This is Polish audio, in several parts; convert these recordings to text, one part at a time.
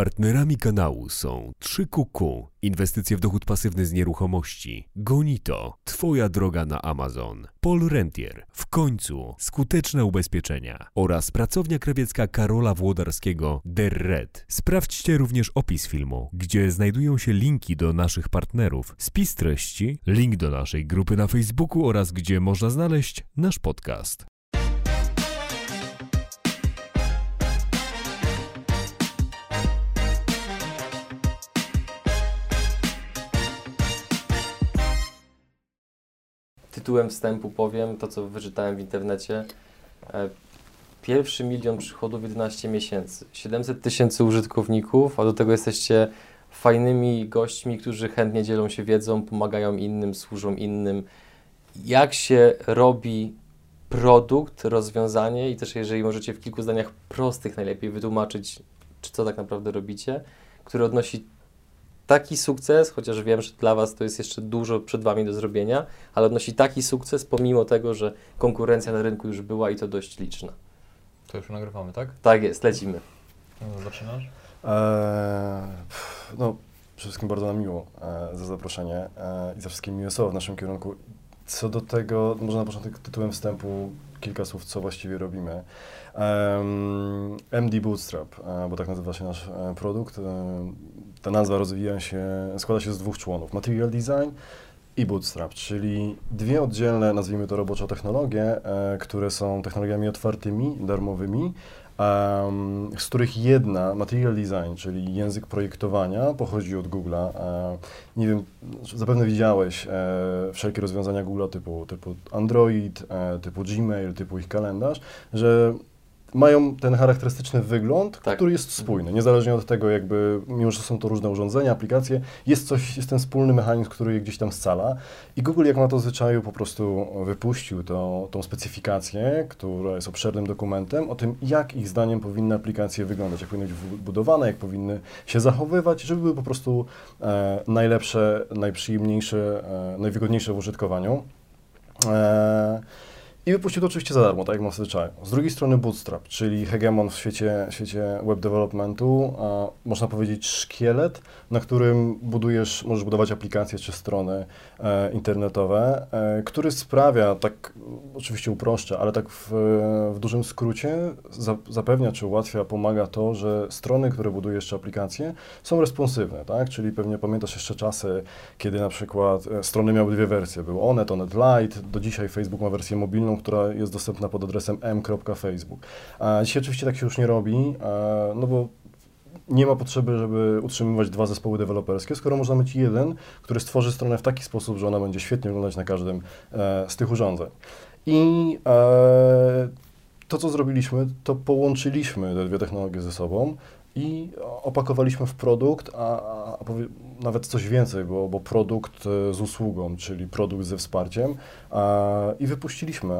Partnerami kanału są 3QQ, inwestycje w dochód pasywny z nieruchomości, Gonito, Twoja droga na Amazon, Paul Rentier, w końcu skuteczne ubezpieczenia oraz pracownia krawiecka Karola Włodarskiego Der Red. Sprawdźcie również opis filmu, gdzie znajdują się linki do naszych partnerów, spis treści, link do naszej grupy na Facebooku oraz gdzie można znaleźć nasz podcast. Tytułem wstępu powiem to, co wyczytałem w internecie. E, Pierwszy milion przychodów 11 miesięcy, 700 tysięcy użytkowników, a do tego jesteście fajnymi gośćmi, którzy chętnie dzielą się wiedzą, pomagają innym, służą innym. Jak się robi produkt, rozwiązanie i też jeżeli możecie w kilku zdaniach prostych najlepiej wytłumaczyć, czy co tak naprawdę robicie, które odnosi taki sukces, chociaż wiem, że dla Was to jest jeszcze dużo przed Wami do zrobienia, ale odnosi taki sukces pomimo tego, że konkurencja na rynku już była i to dość liczna. To już nagrywamy, tak? Tak jest, lecimy. No, zaczynasz? Eee, no, przede wszystkim bardzo nam miło e, za zaproszenie e, i za wszystkie miłe słowa w naszym kierunku. Co do tego, może na początek tytułem wstępu kilka słów, co właściwie robimy. Um, MD Bootstrap, e, bo tak nazywa się nasz e, produkt. Ta nazwa rozwija się, składa się z dwóch członów. Material Design i Bootstrap, czyli dwie oddzielne, nazwijmy to robocze technologie, e, które są technologiami otwartymi, darmowymi, um, z których jedna, Material Design, czyli język projektowania, pochodzi od Google'a. E, nie wiem, zapewne widziałeś e, wszelkie rozwiązania Google'a typu, typu Android, typu Gmail, typu ich kalendarz, że mają ten charakterystyczny wygląd, Tak. który jest spójny, niezależnie od tego jakby, mimo że są to różne urządzenia, aplikacje, jest coś, jest ten wspólny mechanizm, który je gdzieś tam scala i Google jak ma to w zwyczaju po prostu wypuścił to, tą specyfikację, która jest obszernym dokumentem o tym, jak ich zdaniem powinny aplikacje wyglądać, jak powinny być budowane, jak powinny się zachowywać, żeby były po prostu e, najlepsze, najprzyjemniejsze, e, najwygodniejsze w użytkowaniu. E, i wypuścił to oczywiście za darmo, tak jak ma w zwyczaju. Z drugiej strony Bootstrap, czyli hegemon w świecie, świecie web developmentu, a można powiedzieć szkielet, na którym budujesz, możesz budować aplikacje czy strony internetowe, e, który sprawia, tak oczywiście uproszczę, ale tak w, w dużym skrócie za, zapewnia czy ułatwia, pomaga to, że strony, które budujesz czy aplikacje są responsywne, tak? Czyli pewnie pamiętasz jeszcze czasy, kiedy na przykład e, strony miały dwie wersje. Był Onet, Onet Lite, do dzisiaj Facebook ma wersję mobilną, która jest dostępna pod adresem m.facebook. A dzisiaj oczywiście tak się już nie robi, e, no bo nie ma potrzeby, żeby utrzymywać dwa zespoły deweloperskie, skoro można mieć jeden, który stworzy stronę w taki sposób, że ona będzie świetnie wyglądać na każdym e, z tych urządzeń. I e, to, co zrobiliśmy, to połączyliśmy te dwie technologie ze sobą i opakowaliśmy w produkt, a, a, a nawet coś więcej, bo, bo produkt e, z usługą, czyli produkt ze wsparciem i wypuściliśmy.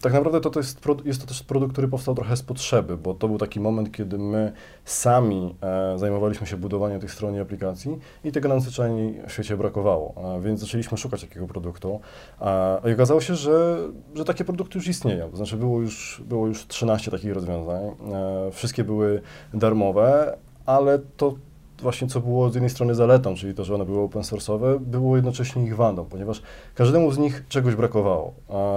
Tak naprawdę to, to jest, jest to też produkt, który powstał trochę z potrzeby, bo to był taki moment, kiedy my sami e, zajmowaliśmy się budowaniem tych stron i aplikacji i tego nam zwyczajnie w świecie brakowało, więc zaczęliśmy szukać takiego produktu. I okazało się, że, że takie produkty już istnieją, to znaczy było już, było już 13 takich rozwiązań, e, wszystkie były darmowe, ale to właśnie co było z jednej strony zaletą, czyli to, że one były open source'owe, było jednocześnie ich wadą, ponieważ każdemu z nich czegoś brakowało.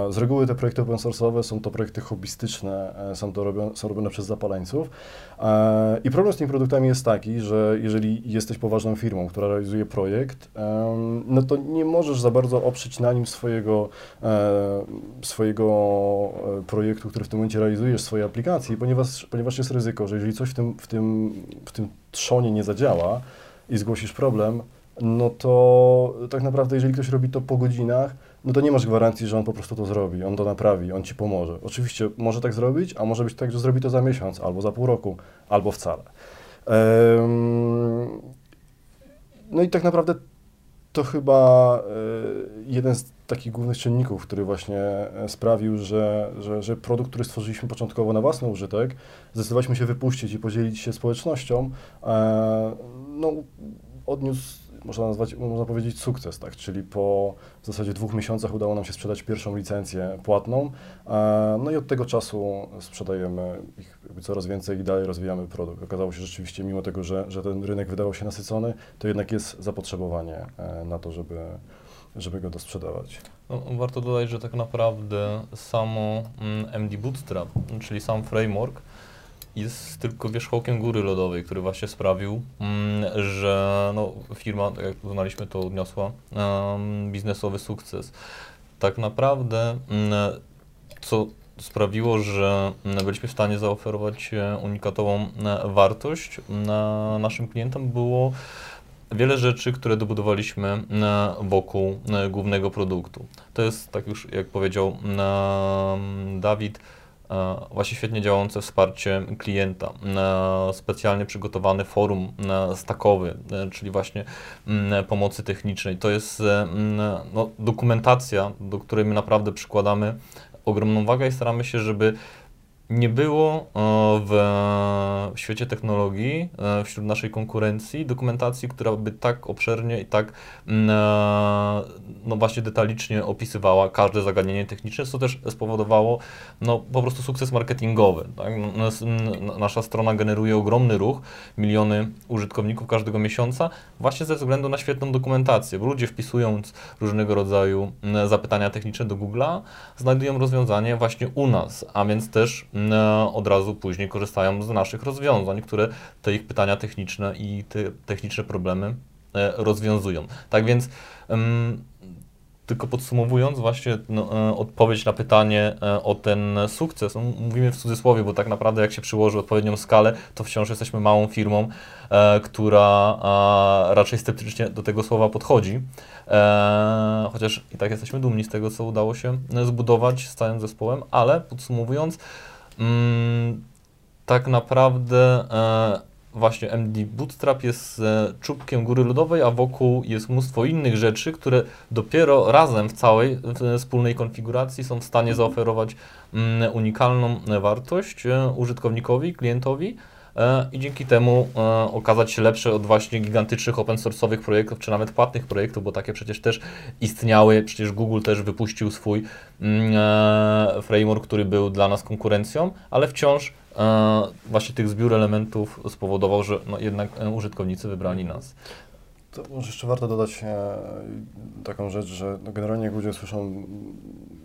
Z reguły te projekty open source'owe są to projekty hobbystyczne, e, są, to robione, są robione przez zapaleńców. E, I problem z tymi produktami jest taki, że jeżeli jesteś poważną firmą, która realizuje projekt, no to nie możesz za bardzo oprzeć na nim swojego, e, swojego projektu, który w tym momencie realizujesz, swojej aplikacji, ponieważ, ponieważ jest ryzyko, że jeżeli coś w tym, w tym, w tym trzonie nie zadziała i zgłosisz problem, no to tak naprawdę, jeżeli ktoś robi to po godzinach, no to nie masz gwarancji, że on po prostu to zrobi, on to naprawi, on ci pomoże. Oczywiście może tak zrobić, a może być tak, że zrobi to za miesiąc, albo za pół roku, albo wcale. Em, no i tak naprawdę to chyba e, jeden z takich głównych czynników, który właśnie e, sprawił, że, że, że produkt, który stworzyliśmy początkowo na własny użytek, zdecydowaliśmy się wypuścić i podzielić się społecznością, e, no, odniósł można nazwać, można powiedzieć sukces, tak? Czyli po w zasadzie dwóch miesiącach udało nam się sprzedać pierwszą licencję płatną, e, no i od tego czasu sprzedajemy ich coraz więcej i dalej rozwijamy produkt. Okazało się rzeczywiście, mimo tego, że, że ten rynek wydawał się nasycony, to jednak jest zapotrzebowanie e, na to, żeby, żeby go dosprzedawać. No, warto dodać, że tak naprawdę samo mm, MD Bootstrap, czyli sam framework, jest tylko wierzchołkiem góry lodowej, który właśnie sprawił, mm, że no, firma, tak jak uznaliśmy, to odniosła biznesowy sukces. Tak naprawdę, mm, co sprawiło, że mm, byliśmy w stanie zaoferować e, unikatową e, wartość na naszym klientom, było wiele rzeczy, które dobudowaliśmy e, wokół e, głównego produktu. To jest, tak już jak powiedział e, Dawid, właśnie świetnie działające wsparcie klienta, specjalnie przygotowany forum stackowy, e, czyli właśnie pomocy technicznej. To jest no, dokumentacja, do której my naprawdę przykładamy ogromną wagę i staramy się, żeby nie było e, w świecie technologii, e, wśród naszej konkurencji, dokumentacji, która by tak obszernie i tak mm, e, no właśnie detalicznie opisywała każde zagadnienie techniczne, co też spowodowało no, po prostu sukces marketingowy. Tak? Nas- n- Nasza strona generuje ogromny ruch, miliony użytkowników każdego miesiąca, właśnie ze względu na świetną dokumentację, bo ludzie wpisując różnego rodzaju mm, zapytania techniczne do Google'a, znajdują rozwiązanie właśnie u nas, a więc też od razu później korzystają z naszych rozwiązań, które te ich pytania techniczne i te techniczne problemy e, rozwiązują. Tak więc tylko podsumowując właśnie no, e, odpowiedź na pytanie e, o ten sukces, no, mówimy w cudzysłowie, bo tak naprawdę jak się przyłoży odpowiednią skalę, to wciąż jesteśmy małą firmą, e, która e, raczej sceptycznie do tego słowa podchodzi, e, chociaż i tak jesteśmy dumni z tego, co udało się e, zbudować z całym zespołem, ale podsumowując, mm, tak naprawdę e, właśnie MD Bootstrap jest e, czubkiem góry lodowej, a wokół jest mnóstwo innych rzeczy, które dopiero razem w całej w wspólnej konfiguracji są w stanie zaoferować mm, unikalną wartość e, użytkownikowi, klientowi. E, I dzięki temu e, okazać się lepsze od właśnie gigantycznych open source'owych projektów, czy nawet płatnych projektów, bo takie przecież też istniały. Przecież Google też wypuścił swój mm, e, framework, który był dla nas konkurencją, ale wciąż właśnie tych zbiór elementów spowodował, że no, jednak użytkownicy wybrali nas. To może jeszcze warto dodać taką rzecz, że generalnie ludzie słyszą,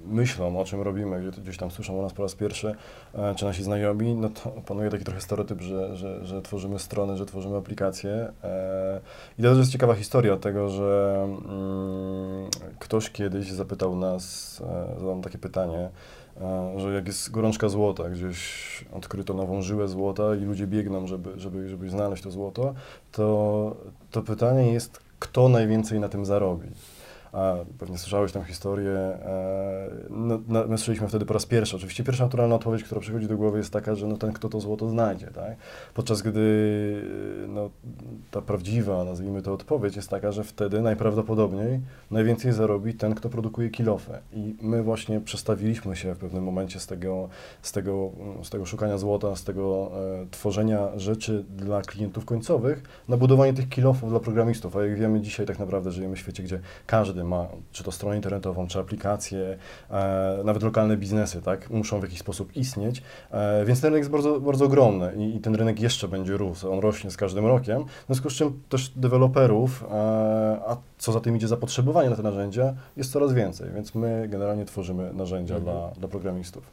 myślą o czym robimy, gdzie, gdzieś tam słyszą o nas po raz pierwszy, e, czy nasi znajomi, no to panuje taki trochę stereotyp, że, że, że tworzymy strony, że tworzymy aplikacje. E, I to też jest ciekawa historia tego, że mm, ktoś kiedyś zapytał nas, e, zadał takie pytanie, że jak jest gorączka złota, gdzieś odkryto nową żyłę złota i ludzie biegną, żeby, żeby, żeby znaleźć to złoto, to, to pytanie jest, kto najwięcej na tym zarobi. A pewnie słyszałeś tę historię. E, no, no, my słyszeliśmy wtedy po raz pierwszy. Oczywiście pierwsza naturalna odpowiedź, która przychodzi do głowy jest taka, że no, ten, kto to złoto znajdzie. Tak? Podczas gdy no, ta prawdziwa, nazwijmy to, odpowiedź jest taka, że wtedy najprawdopodobniej najwięcej zarobi ten, kto produkuje kilofę. I my właśnie przestawiliśmy się w pewnym momencie z tego, z tego, z tego szukania złota, z tego e, tworzenia rzeczy dla klientów końcowych na budowanie tych kilofów dla programistów. A jak wiemy, dzisiaj tak naprawdę żyjemy w świecie, gdzie każdy ma, czy to stronę internetową, czy aplikację, e, nawet lokalne biznesy, tak, muszą w jakiś sposób istnieć, e, więc ten rynek jest bardzo, bardzo ogromny i, i ten rynek jeszcze będzie rósł, on rośnie z każdym rokiem, w związku z czym też deweloperów, e, a co za tym idzie zapotrzebowanie na te narzędzia, jest coraz więcej, więc my generalnie tworzymy narzędzia Mhm. dla, dla programistów.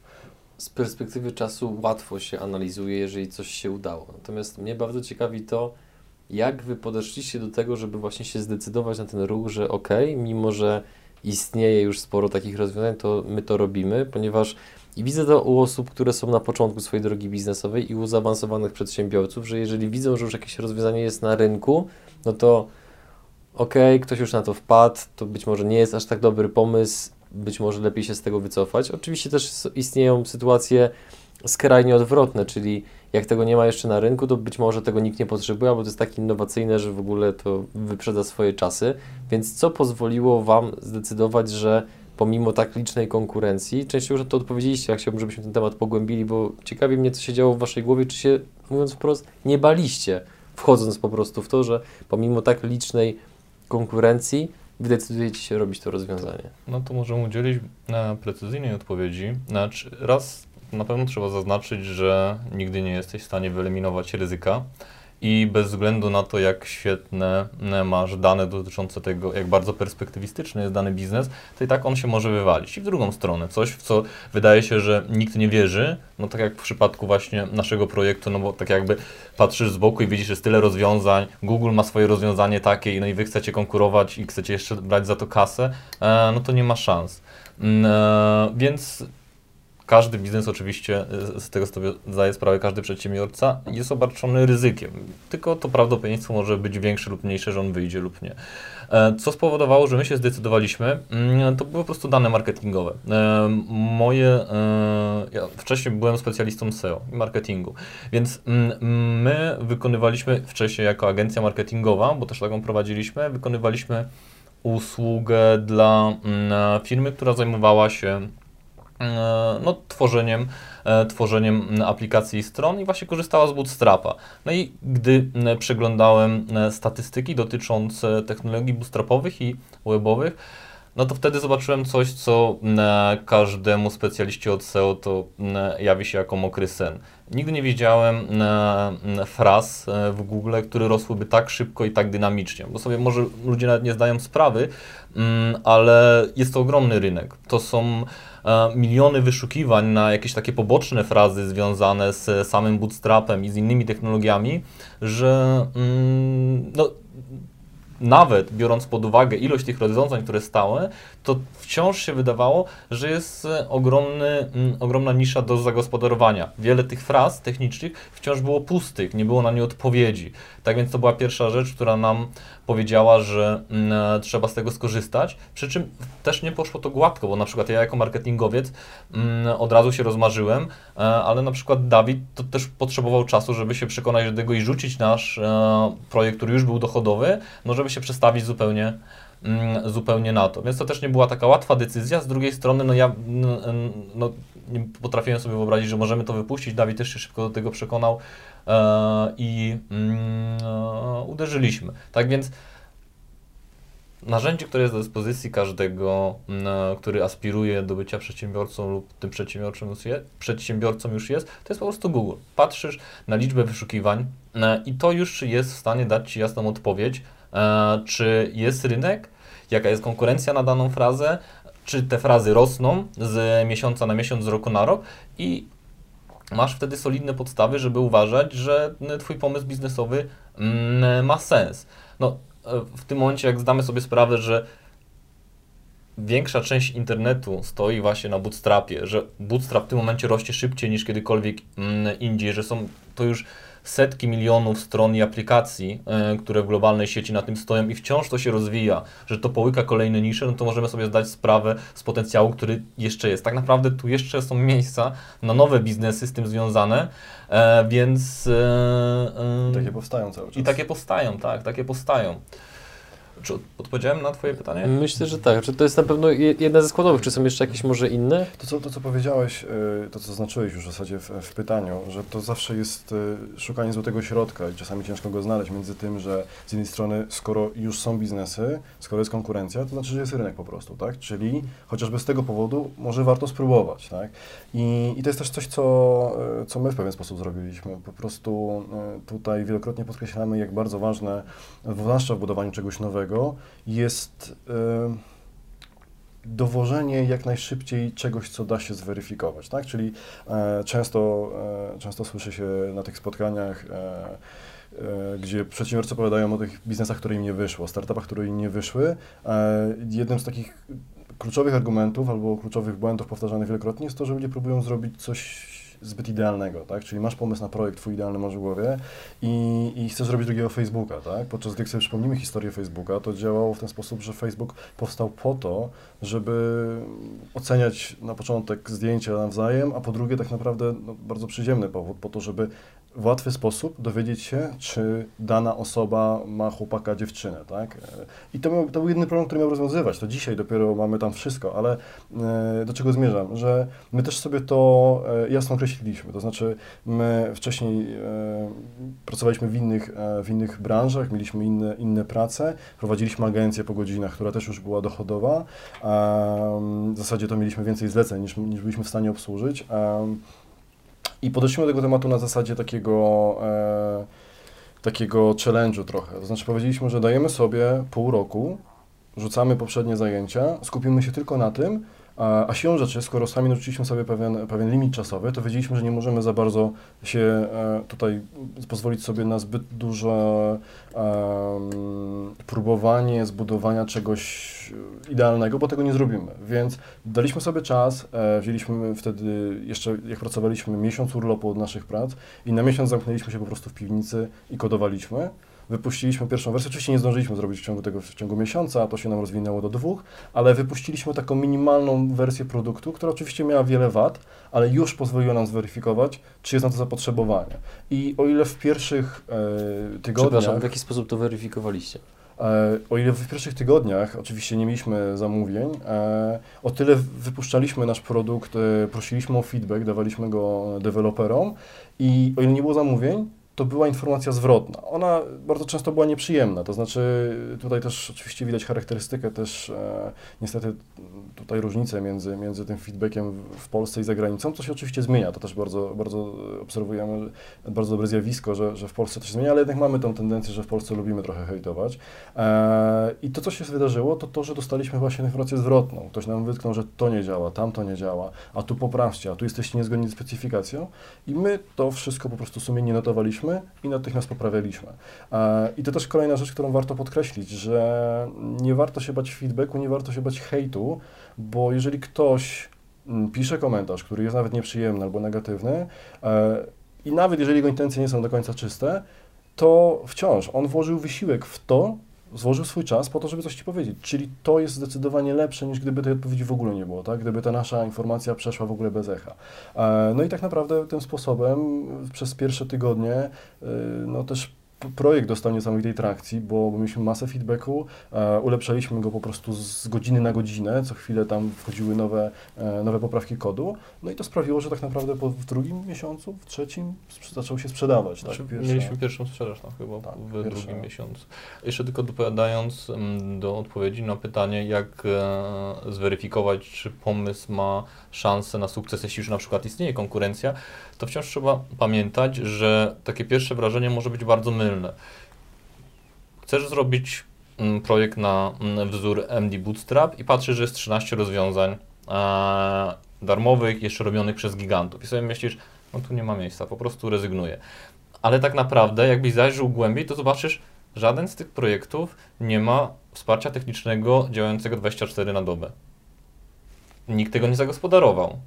z perspektywy czasu łatwo się analizuje, jeżeli coś się udało. Natomiast mnie bardzo ciekawi to, jak wy podeszliście do tego, żeby właśnie się zdecydować na ten ruch, że ok, mimo że istnieje już sporo takich rozwiązań, to my to robimy, ponieważ i widzę to u osób, które są na początku swojej drogi biznesowej i u zaawansowanych przedsiębiorców, że jeżeli widzą, że już jakieś rozwiązanie jest na rynku, no to okej, ktoś już na to wpadł, to być może nie jest aż tak dobry pomysł, być może lepiej się z tego wycofać. Oczywiście też istnieją sytuacje skrajnie odwrotne, czyli jak tego nie ma jeszcze na rynku, to być może tego nikt nie potrzebuje, albo to jest tak innowacyjne, że w ogóle to wyprzedza swoje czasy. Więc co pozwoliło Wam zdecydować, że pomimo tak licznej konkurencji, częściej już na to odpowiedzieliście, ja chciałbym, żebyśmy ten temat pogłębili, bo ciekawi mnie, co się działo w Waszej głowie, czy się, mówiąc wprost, nie baliście, wchodząc po prostu w to, że pomimo tak licznej konkurencji wy decydujecie się robić to rozwiązanie? No to możemy udzielić e, precyzyjnej odpowiedzi. Znaczy, raz na pewno trzeba zaznaczyć, że nigdy nie jesteś w stanie wyeliminować ryzyka i bez względu na to, jak świetne e, masz dane dotyczące tego, jak bardzo perspektywistyczny jest dany biznes, to i tak on się może wywalić. I w drugą stronę, coś, w co wydaje się, że nikt nie wierzy, no tak jak w przypadku właśnie naszego projektu, no bo tak jakby patrzysz z boku i widzisz, że jest tyle rozwiązań, Google ma swoje rozwiązanie takie, no i wy chcecie konkurować i chcecie jeszcze brać za to kasę, e, no to nie ma szans. Mm, e, więc każdy biznes oczywiście, y, z tego sobie zdaje sprawę każdy przedsiębiorca, jest obarczony ryzykiem. Tylko to prawdopodobieństwo może być większe lub mniejsze, że on wyjdzie lub nie. E, co spowodowało, że my się zdecydowaliśmy, mm, to były po prostu dane marketingowe. E, moje, e, ja wcześniej byłem specjalistą SEO i marketingu, więc mm, my wykonywaliśmy wcześniej jako agencja marketingowa, bo też taką prowadziliśmy, wykonywaliśmy usługę dla mm, firmy, która zajmowała się E, no, tworzeniem, e, tworzeniem aplikacji i stron i właśnie korzystała z Bootstrapa. No i gdy przeglądałem e, statystyki dotyczące technologii bootstrapowych i webowych, no to wtedy zobaczyłem coś, co każdemu specjaliście od SEO to jawi się jako mokry sen. Nigdy nie widziałem fraz w Google, które rosłyby tak szybko i tak dynamicznie, bo sobie może ludzie nawet nie zdają sprawy, ale jest to ogromny rynek. To są E, miliony wyszukiwań na jakieś takie poboczne frazy związane z samym bootstrapem i z innymi technologiami, że mm, no, nawet biorąc pod uwagę ilość tych rozwiązań, które stały, to wciąż się wydawało, że jest e, ogromny, mm, ogromna nisza do zagospodarowania. Wiele tych fraz technicznych wciąż było pustych, nie było na nie odpowiedzi. Tak więc to była pierwsza rzecz, która nam powiedziała, że mm, e, trzeba z tego skorzystać. Przy czym też nie poszło to gładko, bo na przykład ja jako marketingowiec mm, od razu się rozmarzyłem, e, ale na przykład Dawid to też potrzebował czasu, żeby się przekonać do tego i rzucić nasz projekt, który już był dochodowy, no żeby się przestawić zupełnie Mm, zupełnie na to. Więc to też nie była taka łatwa decyzja. Z drugiej strony, no ja no, nie potrafiłem sobie wyobrazić, że możemy to wypuścić. Dawid też się szybko do tego przekonał e, i mm, e, uderzyliśmy. Tak więc narzędzie, które jest do dyspozycji każdego, mm, który aspiruje do bycia przedsiębiorcą lub tym przedsiębiorcą już jest, przedsiębiorcą już jest, to jest po prostu Google. Patrzysz na liczbę wyszukiwań e, i to już jest w stanie dać Ci jasną odpowiedź, e, czy jest rynek, jaka jest konkurencja na daną frazę, czy te frazy rosną z miesiąca na miesiąc, z roku na rok i masz wtedy solidne podstawy, żeby uważać, że Twój pomysł biznesowy mm, ma sens. No, w tym momencie, jak zdamy sobie sprawę, że większa część internetu stoi właśnie na bootstrapie, że bootstrap w tym momencie rośnie szybciej niż kiedykolwiek mm, indziej, że są to już setki milionów stron i aplikacji, e, które w globalnej sieci na tym stoją i wciąż to się rozwija, że to połyka kolejne nisze, no to możemy sobie zdać sprawę z potencjału, który jeszcze jest. Tak naprawdę tu jeszcze są miejsca na nowe biznesy z tym związane, e, więc... E, takie powstają cały czas. I takie powstają, tak, takie powstają. Czy odpowiedziałem na Twoje pytanie? Myślę, że tak. Czy to jest na pewno jedna ze składowych. Czy są jeszcze jakieś może inne? To, co, to, co powiedziałeś, y, to, co zaznaczyłeś już w zasadzie w, w pytaniu, że to zawsze jest y, szukanie złotego środka i czasami ciężko go znaleźć między tym, że z jednej strony, skoro już są biznesy, skoro jest konkurencja, to znaczy, że jest rynek po prostu, tak? Czyli chociażby z tego powodu może warto spróbować, tak? I, i to jest też coś, co, y, co my w pewien sposób zrobiliśmy. Po prostu tutaj wielokrotnie podkreślamy, jak bardzo ważne, zwłaszcza w budowaniu czegoś nowego, jest dowożenie jak najszybciej czegoś, co da się zweryfikować, tak? Czyli e, często, e, często słyszę się na tych spotkaniach, e, gdzie przedsiębiorcy opowiadają o tych biznesach, które im nie wyszło, startupach, które im nie wyszły. jednym z takich kluczowych argumentów albo kluczowych błędów powtarzanych wielokrotnie jest to, że ludzie próbują zrobić coś zbyt idealnego, tak? Czyli masz pomysł na projekt, twój idealny masz w głowie i, i chcesz zrobić drugiego Facebooka, tak? Podczas gdy sobie przypomnimy historię Facebooka, to działało w ten sposób, że Facebook powstał po to, żeby oceniać na początek zdjęcia nawzajem, a po drugie tak naprawdę no, bardzo przyziemny powód, po to, żeby w łatwy sposób dowiedzieć się, czy dana osoba ma chłopaka, dziewczynę, tak? E, I to, miał, to był jedyny problem, który miał rozwiązywać. To dzisiaj dopiero mamy tam wszystko, ale e, do czego zmierzam? Że my też sobie to e, jasno określiliśmy. To znaczy, my wcześniej pracowaliśmy w innych, w innych branżach, mieliśmy inne, inne prace, prowadziliśmy agencję po godzinach, która też już była dochodowa. W zasadzie to mieliśmy więcej zleceń niż, niż byliśmy w stanie obsłużyć. I podeszliśmy do tego tematu na zasadzie takiego, e, takiego challenge'u trochę. To znaczy powiedzieliśmy, że dajemy sobie pół roku, rzucamy poprzednie zajęcia, skupimy się tylko na tym, a, a siłą rzeczy, skoro sami narzuciliśmy sobie pewien, pewien limit czasowy, to wiedzieliśmy, że nie możemy za bardzo się e, tutaj pozwolić sobie na zbyt duże um, próbowanie zbudowania czegoś idealnego, bo tego nie zrobimy. Więc daliśmy sobie czas, e, wzięliśmy wtedy jeszcze, jak pracowaliśmy, miesiąc urlopu od naszych prac i na miesiąc zamknęliśmy się po prostu w piwnicy i kodowaliśmy wypuściliśmy pierwszą wersję. Oczywiście nie zdążyliśmy zrobić w ciągu tego w ciągu miesiąca, to się nam rozwinęło do dwóch, ale wypuściliśmy taką minimalną wersję produktu, która oczywiście miała wiele wad, ale już pozwoliła nam zweryfikować, czy jest na to zapotrzebowanie. I o ile w pierwszych e, tygodniach... Przepraszam, w jaki sposób to weryfikowaliście? E, o ile w pierwszych tygodniach oczywiście nie mieliśmy zamówień, e, o tyle wypuszczaliśmy nasz produkt, e, prosiliśmy o feedback, dawaliśmy go deweloperom i o ile nie było zamówień, to była informacja zwrotna. Ona bardzo często była nieprzyjemna, to znaczy tutaj też oczywiście widać charakterystykę też e, niestety tutaj różnicę między, między tym feedbackiem w Polsce i za granicą, co się oczywiście zmienia, to też bardzo, bardzo obserwujemy, bardzo dobre zjawisko, że, że w Polsce to się zmienia, ale jednak mamy tą tendencję, że w Polsce lubimy trochę hejtować. E, I to, co się wydarzyło, to to, że dostaliśmy właśnie informację zwrotną. Ktoś nam wytknął, że to nie działa, tam to nie działa, a tu poprawcie, a tu jesteście niezgodni z specyfikacją i my to wszystko po prostu sumiennie notowaliśmy i natychmiast poprawialiśmy. I to też kolejna rzecz, którą warto podkreślić, że nie warto się bać feedbacku, nie warto się bać hejtu, bo jeżeli ktoś mm, pisze komentarz, który jest nawet nieprzyjemny albo negatywny e, i nawet jeżeli jego intencje nie są do końca czyste, to wciąż on włożył wysiłek w to, złożył swój czas po to, żeby coś Ci powiedzieć. Czyli to jest zdecydowanie lepsze, niż gdyby tej odpowiedzi w ogóle nie było, tak? Gdyby ta nasza informacja przeszła w ogóle bez echa. E, no i tak naprawdę tym sposobem przez pierwsze tygodnie, e, no też projekt dostał niesamowitej trakcji, bo mieliśmy masę feedbacku, e, ulepszaliśmy go po prostu z godziny na godzinę, co chwilę tam wchodziły nowe, e, nowe poprawki kodu, no i to sprawiło, że tak naprawdę po, w drugim miesiącu, w trzecim zaczął się sprzedawać. Tak? Znaczy, Pierwsza... Mieliśmy pierwszą sprzedaż tam chyba tak, w pierwsza. drugim miesiącu. Jeszcze tylko dopowiadając mm, do odpowiedzi na pytanie, jak e, zweryfikować, czy pomysł ma szansę na sukces, jeśli już na przykład istnieje konkurencja, to wciąż trzeba pamiętać, że takie pierwsze wrażenie może być bardzo mylne. Chcesz zrobić mm, projekt na mm, wzór MD Bootstrap i patrzysz, że jest 13 rozwiązań e, darmowych, jeszcze robionych przez gigantów i sobie myślisz, no tu nie ma miejsca, po prostu rezygnuję. Ale tak naprawdę, jakbyś zajrzał głębiej, to zobaczysz, żaden z tych projektów nie ma wsparcia technicznego działającego 24 na dobę. Nikt tego nie zagospodarował.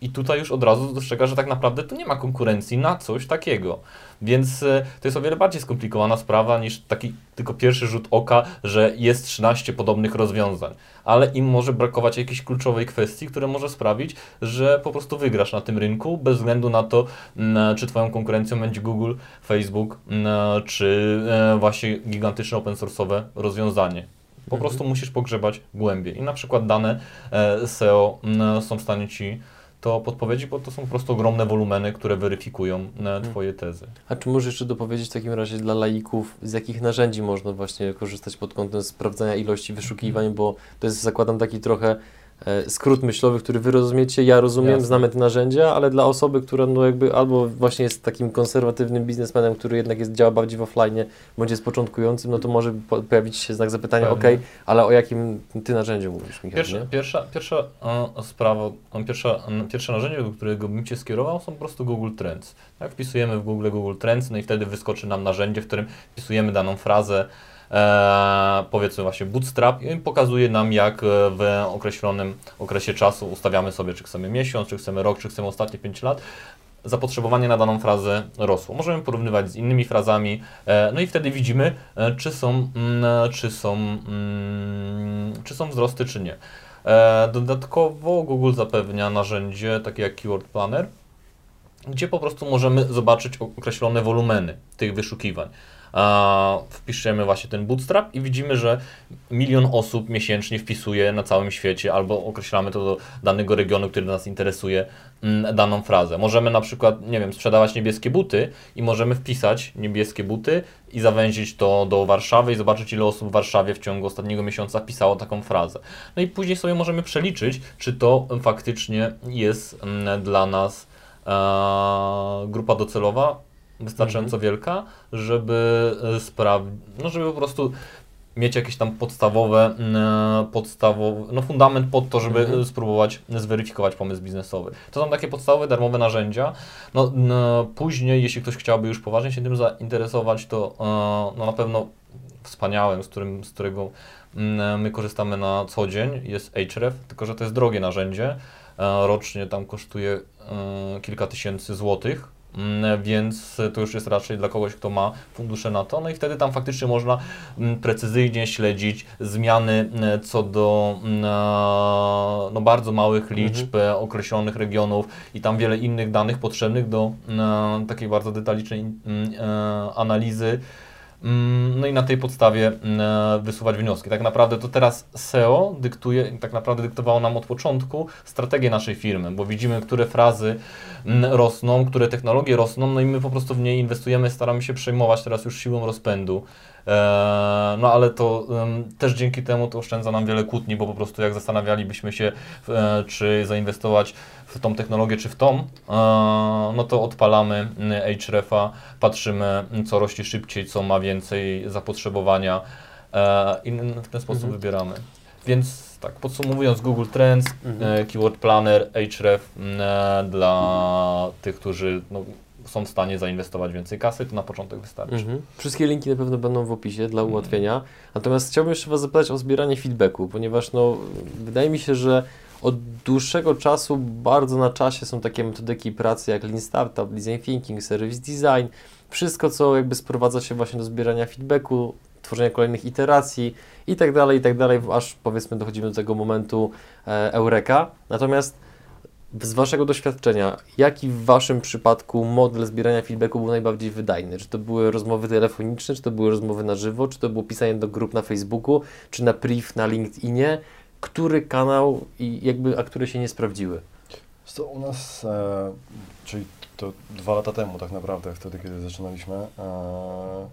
I tutaj już od razu dostrzega, że tak naprawdę tu nie ma konkurencji na coś takiego. Więc e, to jest o wiele bardziej skomplikowana sprawa niż taki tylko pierwszy rzut oka, że jest 13 podobnych rozwiązań. Ale im może brakować jakiejś kluczowej kwestii, która może sprawić, że po prostu wygrasz na tym rynku, bez względu na to, czy Twoją konkurencją będzie Google, Facebook, czy e, właśnie gigantyczne open source'owe rozwiązanie. Po mhm. prostu musisz pogrzebać głębiej. I na przykład dane e, SEO są w stanie Ci to podpowiedzi, bo to są po prostu ogromne wolumeny, które weryfikują e, mhm. Twoje tezy. A czy możesz jeszcze dopowiedzieć w takim razie dla laików, z jakich narzędzi można właśnie korzystać pod kątem sprawdzania ilości wyszukiwań, bo to jest, zakładam, taki trochę skrót myślowy, który wy rozumiecie, ja rozumiem, Jasne. znamy te narzędzia, ale dla osoby, która no jakby albo właśnie jest takim konserwatywnym biznesmenem, który jednak jest, działa bardziej w offline, bądź jest początkującym, no to może pojawić się znak zapytania, ok, ale o jakim ty narzędziu mówisz, Michał? Pierwsza, nie? pierwsza, pierwsza e, sprawa, pierwsza, pierwsze narzędzie, do którego bym Cię skierował, są po prostu Google Trends. Tak, wpisujemy w Google Google Trends, no i wtedy wyskoczy nam narzędzie, w którym wpisujemy daną frazę, e, powiedzmy właśnie bootstrap i pokazuje nam jak e, w określonym okresie czasu ustawiamy sobie, czy chcemy miesiąc, czy chcemy rok, czy chcemy ostatnie 5 lat, zapotrzebowanie na daną frazę rosło. Możemy porównywać z innymi frazami, e, no i wtedy widzimy, e, czy są, mm, czy są, mm, czy są wzrosty, czy nie. Dodatkowo Google zapewnia narzędzie takie jak Keyword Planner, gdzie po prostu możemy zobaczyć określone wolumeny tych wyszukiwań. Wpiszemy właśnie ten bootstrap i widzimy, że milion osób miesięcznie wpisuje na całym świecie albo określamy to do danego regionu, który nas interesuje, mm, daną frazę. Możemy na przykład, nie wiem, sprzedawać niebieskie buty i możemy wpisać niebieskie buty i zawęzić to do Warszawy i zobaczyć, ile osób w Warszawie w ciągu ostatniego miesiąca pisało taką frazę. No i później sobie możemy przeliczyć, czy to faktycznie jest mm, dla nas e, grupa docelowa wystarczająco wielka, żeby e, sprawdzić, no żeby po prostu mieć jakieś tam podstawowe, mm, podstawowe no fundament pod to, żeby Mhm. spróbować zweryfikować pomysł biznesowy. To są takie podstawowe, darmowe narzędzia. No, no, później, jeśli ktoś chciałby już poważnie się tym zainteresować, to e, no, na pewno wspaniałym, z, którym, z którego mm, my korzystamy na co dzień, jest Href, tylko że to jest drogie narzędzie. E, Rocznie tam kosztuje e, kilka tysięcy złotych. Mm, Więc to już jest raczej dla kogoś, kto ma fundusze na to. No i wtedy tam faktycznie można mm, precyzyjnie śledzić zmiany mm, co do no, bardzo małych liczb e, określonych regionów i tam wiele innych danych potrzebnych do takiej bardzo detalicznej e, analizy. Mm, No i na tej podstawie mm, wysuwać wnioski. Tak naprawdę to teraz SEO dyktuje, tak naprawdę dyktowało nam od początku strategię naszej firmy, bo widzimy, które frazy mm, rosną, które technologie rosną, no i my po prostu w nie inwestujemy, staramy się przejmować teraz już siłą rozpędu. Eee, No ale to też dzięki temu to oszczędza nam wiele kłótni, bo po prostu jak zastanawialibyśmy się, e, czy zainwestować w tą technologię, czy w tą, e, no to odpalamy mm, Href'a, patrzymy, co rośnie szybciej, co ma więcej zapotrzebowania e, i w ten sposób Mhm. wybieramy. Więc tak, podsumowując, Google Trends, Mhm. e, Keyword Planner, Href e, dla tych, którzy no, są w stanie zainwestować więcej kasy, to na początek wystarczy. Mhm. Wszystkie linki na pewno będą w opisie dla ułatwienia. Natomiast chciałbym jeszcze Was zapytać o zbieranie feedbacku, ponieważ no, wydaje mi się, że od dłuższego czasu bardzo na czasie są takie metodyki pracy jak Lean Startup, Design Thinking, Service Design. Wszystko, co jakby sprowadza się właśnie do zbierania feedbacku, tworzenia kolejnych iteracji i tak dalej, i tak dalej, aż powiedzmy dochodzimy do tego momentu e, Eureka. Natomiast z Waszego doświadczenia, jaki w Waszym przypadku model zbierania feedbacku był najbardziej wydajny? Czy to były rozmowy telefoniczne, czy to były rozmowy na żywo, czy to było pisanie do grup na Facebooku, czy na priv na LinkedInie? Który kanał i jakby, a które się nie sprawdziły? Co u nas, e, czyli to dwa lata temu tak naprawdę, wtedy kiedy zaczynaliśmy, e,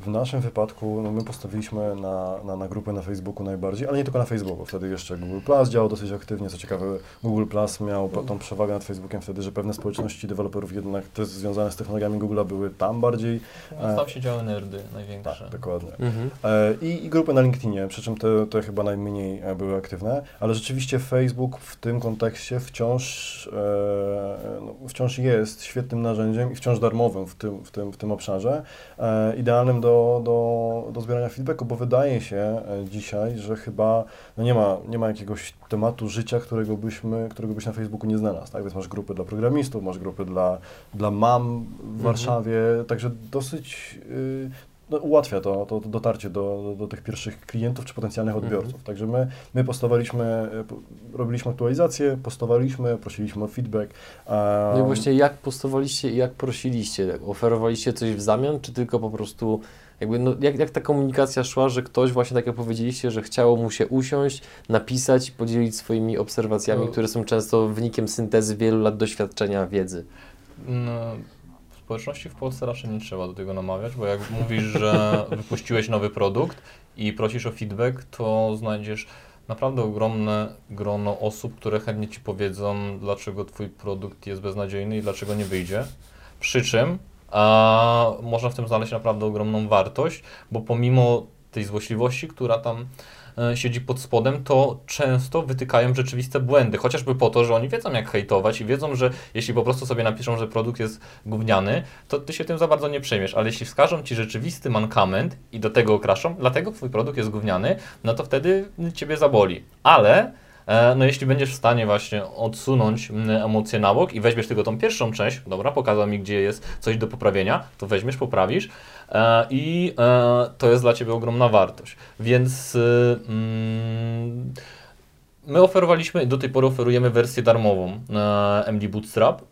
w naszym wypadku no my postawiliśmy na, na, na grupę na Facebooku najbardziej, ale nie tylko na Facebooku. Wtedy jeszcze Google Plus działał dosyć aktywnie. Co ciekawe, Google Plus miał tą przewagę nad Facebookiem wtedy, że pewne społeczności deweloperów jednak te związane z technologiami Google'a były tam bardziej. No, tam się działy nerdy największe. Tak, dokładnie. Mhm. E, I, I grupy na LinkedInie, przy czym te, te chyba najmniej e, były aktywne, ale rzeczywiście Facebook w tym kontekście wciąż, e, no, wciąż jest świetnym narzędziem i wciąż darmowym w tym, w tym, w tym obszarze, e, idealnym do, do, do zbierania feedbacku, bo wydaje się e, dzisiaj, że chyba no nie, ma, nie ma jakiegoś tematu życia, którego, byśmy, którego byś na Facebooku nie znalazł. Tak? Więc masz grupy dla programistów, masz grupy dla, dla mam w Warszawie, także dosyć y, no, ułatwia to, to, to dotarcie do, do, do tych pierwszych klientów czy potencjalnych Mhm. odbiorców. Także my, my postawaliśmy, y, po- robiliśmy aktualizację, postawaliśmy, prosiliśmy o feedback. a- No i właśnie jak postawaliście i jak prosiliście? Oferowaliście coś w zamian, czy tylko po prostu jakby, no, jak, jak ta komunikacja szła, że ktoś właśnie tak jak powiedzieliście, że chciało mu się usiąść, napisać i podzielić swoimi obserwacjami, No. które są często wynikiem syntezy wielu lat doświadczenia, wiedzy? No, społeczności w Polsce raczej nie trzeba do tego namawiać, bo jak mówisz, że wypuściłeś nowy produkt i prosisz o feedback, to znajdziesz naprawdę ogromne grono osób, które chętnie Ci powiedzą, dlaczego Twój produkt jest beznadziejny i dlaczego nie wyjdzie. Przy czym a, można w tym znaleźć naprawdę ogromną wartość, bo pomimo tej złośliwości, która tam siedzi pod spodem, to często wytykają rzeczywiste błędy, chociażby po to, że oni wiedzą jak hejtować i wiedzą, że jeśli po prostu sobie napiszą, że produkt jest gówniany, to ty się tym za bardzo nie przejmiesz, ale jeśli wskażą ci rzeczywisty mankament i do tego okraszą, dlatego twój produkt jest gówniany, no to wtedy ciebie zaboli. Ale e, no jeśli będziesz w stanie właśnie odsunąć emocje na bok i weźmiesz tylko tą pierwszą część, dobra, pokazał mi, gdzie jest coś do poprawienia, to weźmiesz, poprawisz e, i e, to jest dla Ciebie ogromna wartość. Więc y, mm, my oferowaliśmy, do tej pory oferujemy wersję darmową MD Bootstrap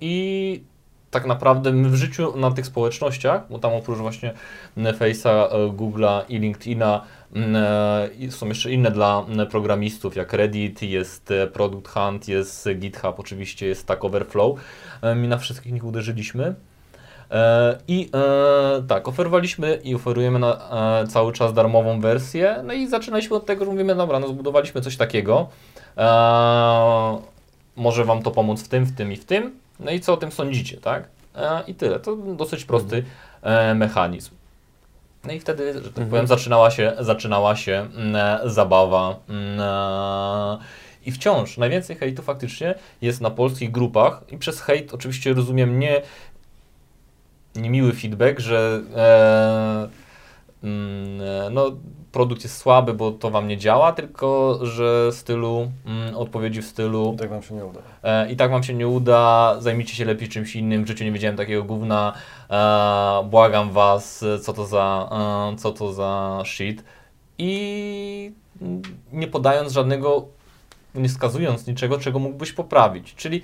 i tak naprawdę my w życiu na tych społecznościach, bo tam oprócz właśnie Face'a, e, Google'a i LinkedIna e, i są jeszcze inne dla programistów, jak Reddit, jest e, Product Hunt, jest GitHub, oczywiście jest Stack Overflow. My na wszystkich nich uderzyliśmy. I tak, oferowaliśmy i oferujemy na, cały czas darmową wersję. No i zaczynaliśmy od tego, że mówimy, dobra, no zbudowaliśmy coś takiego. może Wam to pomóc w tym, w tym i w tym. No i co o tym sądzicie, tak? I tyle. To dosyć prosty mechanizm. No i wtedy, że tak mhm. powiem, zaczynała się, zaczynała się mm, zabawa. Mm, I wciąż najwięcej hejtu faktycznie jest na polskich grupach i przez hejt oczywiście rozumiem nie niemiły feedback, że e, e, no, produkt jest słaby, bo to wam nie działa, tylko że stylu, mm, odpowiedzi w stylu. I tak wam się nie uda. E, I tak wam się nie uda, zajmijcie się lepiej czymś innym. W życiu nie wiedziałem takiego gówna. E, błagam was, co to za, e, co to za shit. I nie podając żadnego, nie wskazując niczego, czego mógłbyś poprawić. Czyli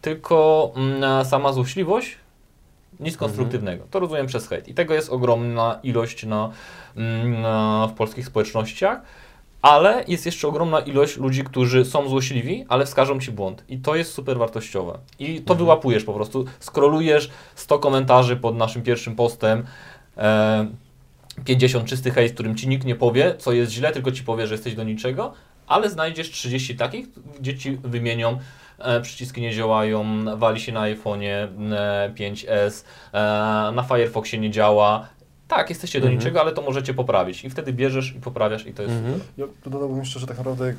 tylko mm, sama złośliwość nic konstruktywnego. Mhm. To rozumiem przez hejt. I tego jest ogromna ilość na, mm, na, w polskich społecznościach, ale jest jeszcze ogromna ilość ludzi, którzy są złośliwi, ale wskażą ci błąd. I to jest super wartościowe. I to mhm. wyłapujesz po prostu. Skrolujesz 100 komentarzy pod naszym pierwszym postem. E, 50 czysty hejt, którym ci nikt nie powie, co jest źle, tylko ci powie, że jesteś do niczego, ale znajdziesz 30 takich, gdzie ci wymienią przyciski nie działają, wali się na iPhone'ie 5S, e, e, na Firefoxie nie działa. Tak, jesteście do mhm. niczego, ale to możecie poprawić. I wtedy bierzesz i poprawiasz i to jest mhm. super. Ja dodałbym jeszcze, że tak naprawdę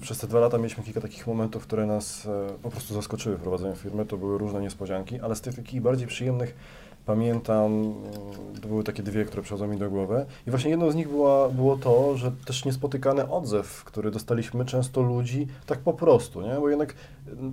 przez te dwa lata mieliśmy kilka takich momentów, które nas po prostu zaskoczyły w prowadzeniu firmy. To były różne niespodzianki, ale z tych takich bardziej przyjemnych pamiętam, to były takie dwie, które przychodzą mi do głowy. I właśnie jedną z nich była, było to, że też niespotykany odzew, który dostaliśmy często ludzi tak po prostu, nie? Bo jednak,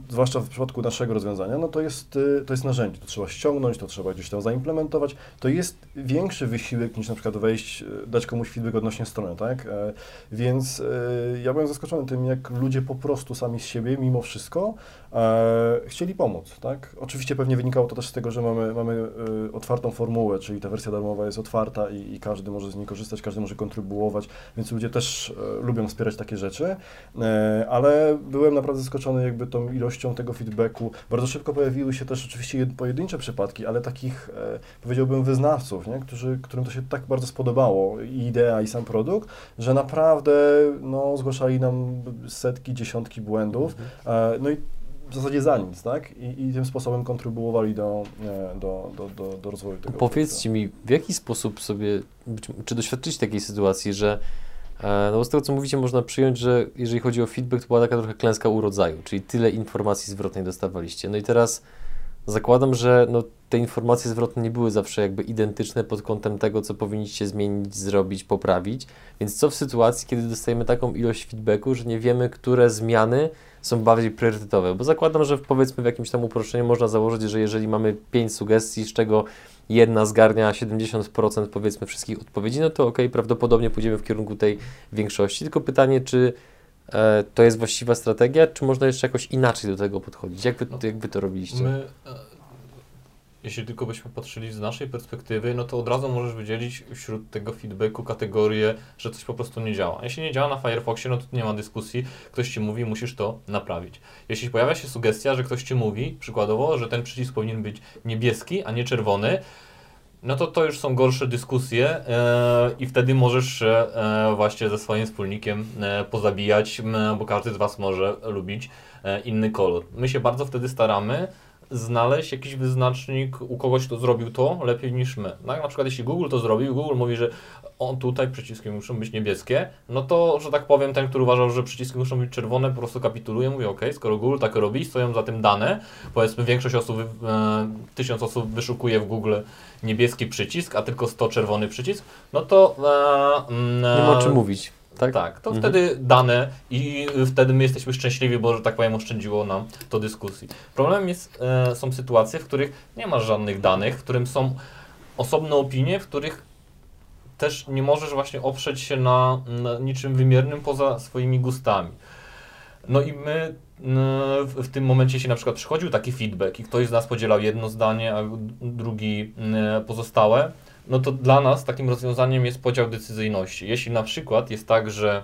zwłaszcza w przypadku naszego rozwiązania, no to jest, y, to jest narzędzie, to trzeba ściągnąć, to trzeba gdzieś tam zaimplementować. To jest większy wysiłek niż na przykład wejść, y, dać komuś feedback odnośnie strony, tak? E, więc y, ja byłem zaskoczony tym, jak ludzie po prostu sami z siebie, mimo wszystko, e, chcieli pomóc, tak? Oczywiście pewnie wynikało to też z tego, że mamy, mamy otwartą formułę, czyli ta wersja darmowa jest otwarta i, i, każdy może z niej korzystać, każdy może kontrybuować, więc ludzie też e, lubią wspierać takie rzeczy, ale byłem naprawdę zaskoczony jakby tą ilością tego feedbacku. Bardzo szybko pojawiły się też oczywiście pojedyncze przypadki, ale takich e, powiedziałbym wyznawców, nie? Którzy, którym to się tak bardzo spodobało, i idea i sam produkt, że naprawdę no, zgłaszali nam setki, dziesiątki błędów. Mhm. E, no i w zasadzie za nic, tak? I, i tym sposobem kontrybuowali do, do, do, do, do rozwoju tego. Powiedzcie mi, w jaki sposób sobie, czy doświadczyć takiej sytuacji, że e, no z tego, co mówicie, można przyjąć, że jeżeli chodzi o feedback, to była taka trochę klęska urodzaju, czyli tyle informacji zwrotnej dostawaliście. No i teraz zakładam, że no, te informacje zwrotne nie były zawsze jakby identyczne pod kątem tego, co powinniście zmienić, zrobić, poprawić. Więc co w sytuacji, kiedy dostajemy taką ilość feedbacku, że nie wiemy, które zmiany są bardziej priorytetowe? Bo zakładam, że powiedzmy w jakimś tam uproszczeniu można założyć, że jeżeli mamy 5 sugestii, z czego jedna zgarnia 70% powiedzmy wszystkich odpowiedzi, no to ok, prawdopodobnie pójdziemy w kierunku tej większości. Tylko pytanie, czy e, to jest właściwa strategia, czy można jeszcze jakoś inaczej do tego podchodzić? Jak wy, no, jak wy to robiliście? My, e, jeśli tylko byśmy patrzyli z naszej perspektywy, no to od razu możesz wydzielić wśród tego feedbacku kategorię, że coś po prostu nie działa. Jeśli nie działa na Firefoxie, no to nie ma dyskusji, ktoś Ci mówi, musisz to naprawić. Jeśli pojawia się sugestia, że ktoś Ci mówi, przykładowo, że ten przycisk powinien być niebieski, a nie czerwony, no to to już są gorsze dyskusje e, i wtedy możesz e, właśnie ze swoim wspólnikiem e, pozabijać, bo każdy z Was może lubić inny kolor. My się bardzo wtedy staramy, znaleźć jakiś wyznacznik u kogoś, kto zrobił to lepiej niż my. Tak? Na przykład jeśli Google to zrobił, Google mówi, że on tutaj przyciski muszą być niebieskie, no to, że tak powiem, ten, który uważał, że przyciski muszą być czerwone, po prostu kapituluje, mówi, ok, skoro Google tak robi, stoją za tym dane, powiedzmy większość osób, e, tysiąc osób wyszukuje w Google niebieski przycisk, a tylko 100 czerwony przycisk, no to... E, e, nie ma o czym mówić. Tak? Tak, to mhm. wtedy dane i wtedy my jesteśmy szczęśliwi, bo, że tak powiem, oszczędziło nam to dyskusji. Problemem jest, e, są sytuacje, w których nie masz żadnych danych, w którym są osobne opinie, w których też nie możesz właśnie oprzeć się na, na niczym wymiernym poza swoimi gustami. No i my w, w tym momencie, jeśli na przykład przychodził taki feedback i ktoś z nas podzielał jedno zdanie, a drugi pozostałe, no to dla nas takim rozwiązaniem jest podział decyzyjności. Jeśli na przykład jest tak, że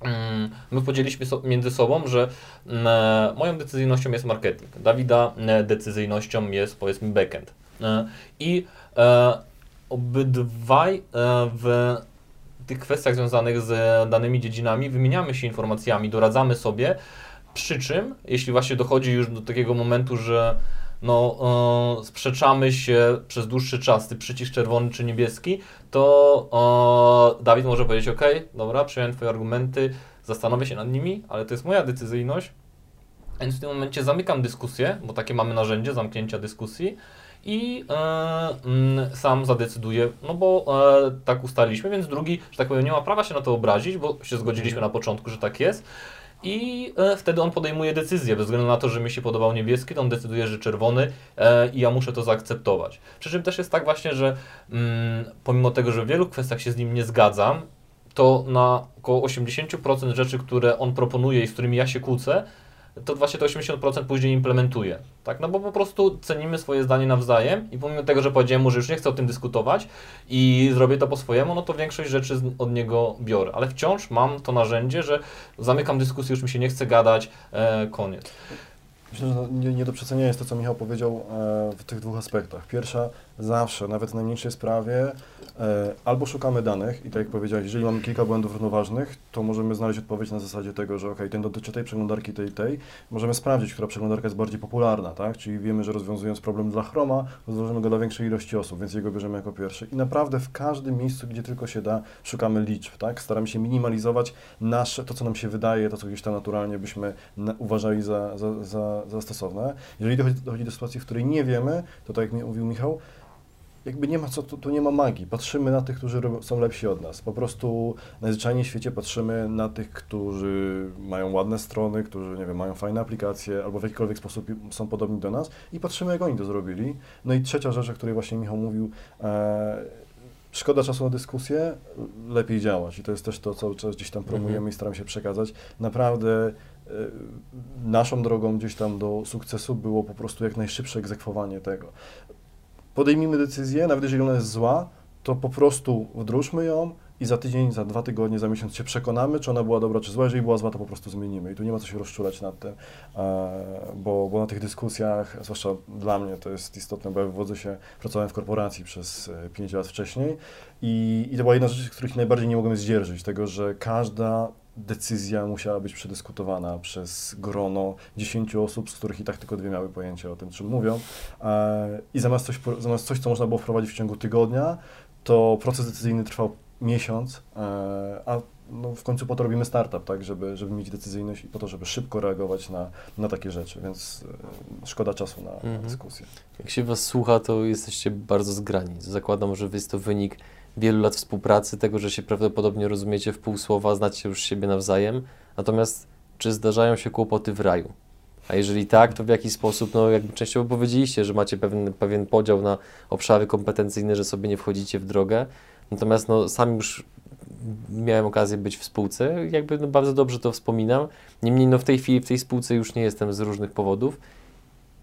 mm, my podzieliliśmy so, między sobą, że mm, moją decyzyjnością jest marketing, Dawida mm, decyzyjnością jest powiedzmy backend. I e, obydwaj e, w tych kwestiach związanych z danymi dziedzinami wymieniamy się informacjami, doradzamy sobie, przy czym, jeśli właśnie dochodzi już do takiego momentu, że no, e, sprzeczamy się przez dłuższy czas, ty przycisk czerwony czy niebieski, to e, Dawid może powiedzieć, ok, dobra, przyjąłem twoje argumenty, zastanowię się nad nimi, ale to jest moja decyzyjność, więc w tym momencie zamykam dyskusję, bo takie mamy narzędzie zamknięcia dyskusji i e, mm, sam zadecyduje, no bo e, tak ustaliliśmy, więc drugi, że tak powiem, nie ma prawa się na to obrazić, bo się zgodziliśmy na początku, że tak jest. I e, wtedy on podejmuje decyzję, bez względu na to, że mi się podobał niebieski, to on decyduje, że czerwony e, i ja muszę to zaakceptować. Przy czym też jest tak właśnie, że mm, pomimo tego, że w wielu kwestiach się z nim nie zgadzam, to na około 80% rzeczy, które on proponuje i z którymi ja się kłócę, to właśnie to 80% później implementuje. Tak? No bo po prostu cenimy swoje zdanie nawzajem i pomimo tego, że powiedziałem mu, że już nie chcę o tym dyskutować i zrobię to po swojemu, no to większość rzeczy od niego biorę. Ale wciąż mam to narzędzie, że zamykam dyskusję, już mi się nie chce gadać, e, koniec. Myślę, że nie, nie do przecenienia jest to, co Michał powiedział e, w tych dwóch aspektach. Pierwsza, zawsze, nawet w najmniejszej sprawie, E, albo szukamy danych i tak jak powiedziałeś, jeżeli mamy kilka błędów równoważnych, to możemy znaleźć odpowiedź na zasadzie tego, że ok, ten dotyczy tej przeglądarki, tej, tej. Możemy sprawdzić, która przeglądarka jest bardziej popularna, tak? Czyli wiemy, że rozwiązując problem dla Chroma, rozwiążemy go dla większej ilości osób, więc jego bierzemy jako pierwszy. I naprawdę w każdym miejscu, gdzie tylko się da, szukamy liczb, tak? Staramy się minimalizować nasze, to co nam się wydaje, to co gdzieś tam naturalnie byśmy uważali za, za, za, za stosowne. Jeżeli dochodzi, dochodzi do sytuacji, w której nie wiemy, to tak jak mówił Michał, jakby nie ma co, tu, tu, nie ma magii. Patrzymy na tych, którzy są lepsi od nas. Po prostu najzwyczajniej w świecie patrzymy na tych, którzy mają ładne strony, którzy, nie wiem, mają fajne aplikacje albo w jakikolwiek sposób są podobni do nas i patrzymy, jak oni to zrobili. No i trzecia rzecz, o której właśnie Michał mówił, e, szkoda czasu na dyskusję, lepiej działać. I to jest też to, co gdzieś tam promujemy mhm. i staramy się przekazać. Naprawdę e, naszą drogą gdzieś tam do sukcesu było po prostu jak najszybsze egzekwowanie tego podejmijmy decyzję, nawet jeżeli ona jest zła, to po prostu wdróżmy ją i za tydzień, za dwa tygodnie, za miesiąc się przekonamy, czy ona była dobra, czy zła. Jeżeli była zła, to po prostu zmienimy. I tu nie ma co się rozczulać nad tym, e, bo, bo na tych dyskusjach, zwłaszcza dla mnie to jest istotne, bo ja wywodzę się, pracowałem w korporacji przez 5 lat wcześniej i, i to była jedna z rzeczy, których najbardziej nie mogłem zdzierżyć, tego, że każda decyzja musiała być przedyskutowana przez grono 10 osób, z których i tak tylko dwie miały pojęcie o tym, czym mówią. E, I zamiast coś, zamiast coś, co można było wprowadzić w ciągu tygodnia, to proces decyzyjny trwał miesiąc, e, a no w końcu po to robimy startup, tak, żeby, żeby mieć decyzyjność i po to, żeby szybko reagować na, na takie rzeczy, więc e, szkoda czasu na, mhm. na dyskusję. Jak się Was słucha, to jesteście bardzo zgrani. Zakładam, że jest to wynik wielu lat współpracy, tego, że się prawdopodobnie rozumiecie w pół słowa, znacie już siebie nawzajem. Natomiast czy zdarzają się kłopoty w raju? A jeżeli tak, to w jaki sposób, no jakby częściowo powiedzieliście, że macie pewien, pewien podział na obszary kompetencyjne, że sobie nie wchodzicie w drogę. Natomiast no, sam już miałem okazję być w spółce, jakby no, bardzo dobrze to wspominam. Niemniej no, w tej chwili w tej spółce już nie jestem z różnych powodów.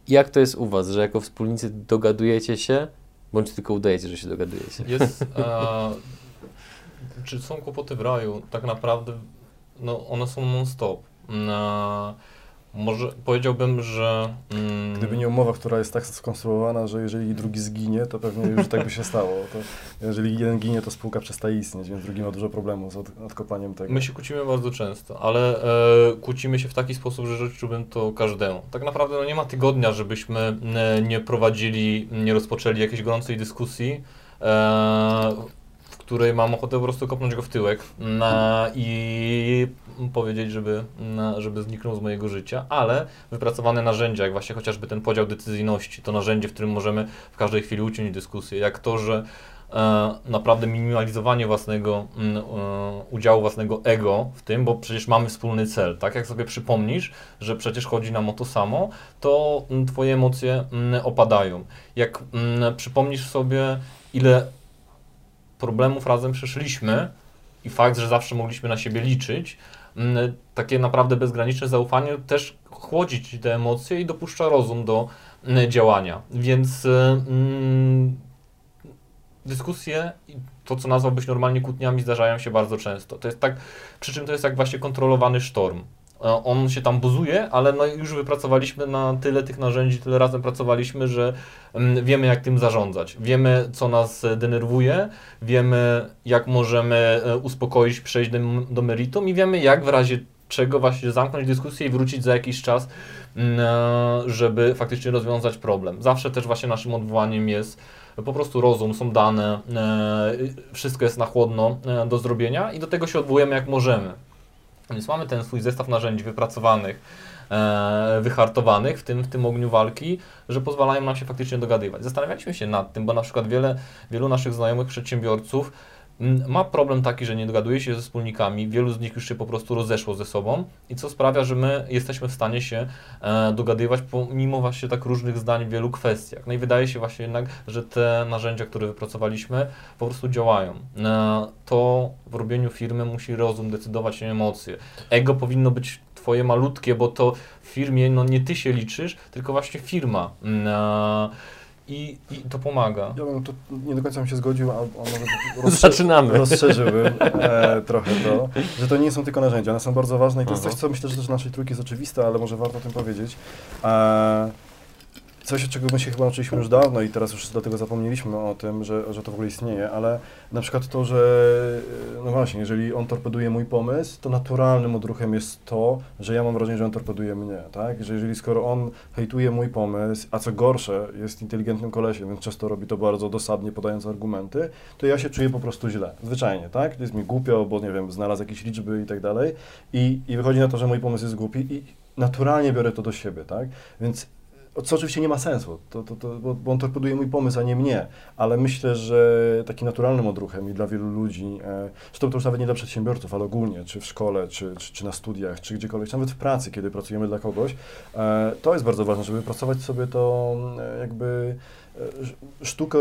Jak to jest u Was, że jako wspólnicy dogadujecie się, Bądź tylko udajecie, że się dogadujecie. Jest, e, czy są kłopoty w raju? Tak naprawdę no, one są non-stop. Może powiedziałbym, że. Mm, Gdyby nie umowa, która jest tak skonstruowana, że jeżeli drugi zginie, to pewnie już tak by się stało. To jeżeli jeden ginie, to spółka przestaje istnieć, więc drugi ma dużo problemów z od, odkopaniem tego. My się kłócimy bardzo często, ale e, kłócimy się w taki sposób, że życzyłbym to każdemu. Tak naprawdę no, nie ma tygodnia, żebyśmy e, nie prowadzili, nie rozpoczęli jakiejś gorącej dyskusji. E, której mam ochotę po prostu kopnąć go w tyłek na, i powiedzieć, żeby, na, żeby zniknął z mojego życia, ale wypracowane narzędzia, jak właśnie chociażby ten podział decyzyjności, to narzędzie, w którym możemy w każdej chwili uciąć dyskusję, jak to, że e, naprawdę minimalizowanie własnego mm, e, udziału, własnego ego w tym, bo przecież mamy wspólny cel, tak? Jak sobie przypomnisz, że przecież chodzi nam o to samo, to mm, twoje emocje mm, opadają. Jak przypomnisz sobie, ile problemów razem przeszliśmy i fakt, że zawsze mogliśmy na siebie liczyć, mm, takie naprawdę bezgraniczne zaufanie też chłodzi ci te emocje i dopuszcza rozum do mm, działania. Więc y, mm, dyskusje, i to co nazwałbyś normalnie kłótniami, zdarzają się bardzo często. To jest tak, przy czym to jest jak właśnie kontrolowany sztorm. On się tam buzuje, ale no już wypracowaliśmy na tyle tych narzędzi, tyle razem pracowaliśmy, że mm, wiemy jak tym zarządzać. Wiemy co nas e, denerwuje, wiemy jak możemy e, uspokoić, przejść do, do meritum i wiemy jak w razie czego właśnie zamknąć dyskusję i wrócić za jakiś czas, mm, e, żeby faktycznie rozwiązać problem. Zawsze też właśnie naszym odwołaniem jest po prostu rozum, są dane, wszystko jest na chłodno do zrobienia i do tego się odwołujemy jak możemy. Więc mamy ten swój zestaw narzędzi wypracowanych, e, wyhartowanych w tym, w tym ogniu walki, że pozwalają nam się faktycznie dogadywać. Zastanawialiśmy się nad tym, bo na przykład wiele, wielu naszych znajomych przedsiębiorców ma problem taki, że nie dogaduje się ze wspólnikami, wielu z nich już się po prostu rozeszło ze sobą i co sprawia, że my jesteśmy w stanie się e, dogadywać pomimo właśnie tak różnych zdań w wielu kwestiach. No i wydaje się właśnie jednak, że te narzędzia, które wypracowaliśmy po prostu działają. E, to w robieniu firmy musi rozum decydować, nie emocje. Ego powinno być twoje malutkie, bo to w firmie no nie ty się liczysz, tylko właśnie firma. E, I, I to pomaga. Ja bym tu nie do końca bym się zgodził, a, a może rozstrze- Zaczynamy. rozszerzyłbym e, trochę to, że to nie są tylko narzędzia, one są bardzo ważne i to jest Aha. coś, co myślę, że też naszej trójki jest oczywiste, ale może warto o tym powiedzieć. E, coś, czego my się chyba nauczyliśmy już dawno i teraz już dlatego zapomnieliśmy o tym, że, że to w ogóle istnieje, ale na przykład to, że e, no właśnie, jeżeli on torpeduje mój pomysł, to naturalnym odruchem jest to, że ja mam wrażenie, że on torpeduje mnie, tak? Że jeżeli skoro on hejtuje mój pomysł, a co gorsze, jest inteligentnym kolesiem, więc często robi to bardzo dosadnie, podając argumenty, to ja się czuję po prostu źle, zwyczajnie, tak? Jest mi głupio, bo nie wiem, znalazł jakieś liczby i tak dalej i, i wychodzi na to, że mój pomysł jest głupi i naturalnie biorę to do siebie, tak? Więc co oczywiście nie ma sensu, to, to, to, bo, bo on torpeduje mój pomysł, a nie mnie, ale myślę, że takim naturalnym odruchem i dla wielu ludzi, e, to już nawet nie dla przedsiębiorców, ale ogólnie, czy w szkole, czy, czy, czy na studiach, czy gdziekolwiek, czy nawet w pracy, kiedy pracujemy dla kogoś, e, to jest bardzo ważne, żeby pracować sobie to e, jakby e, sz- sztukę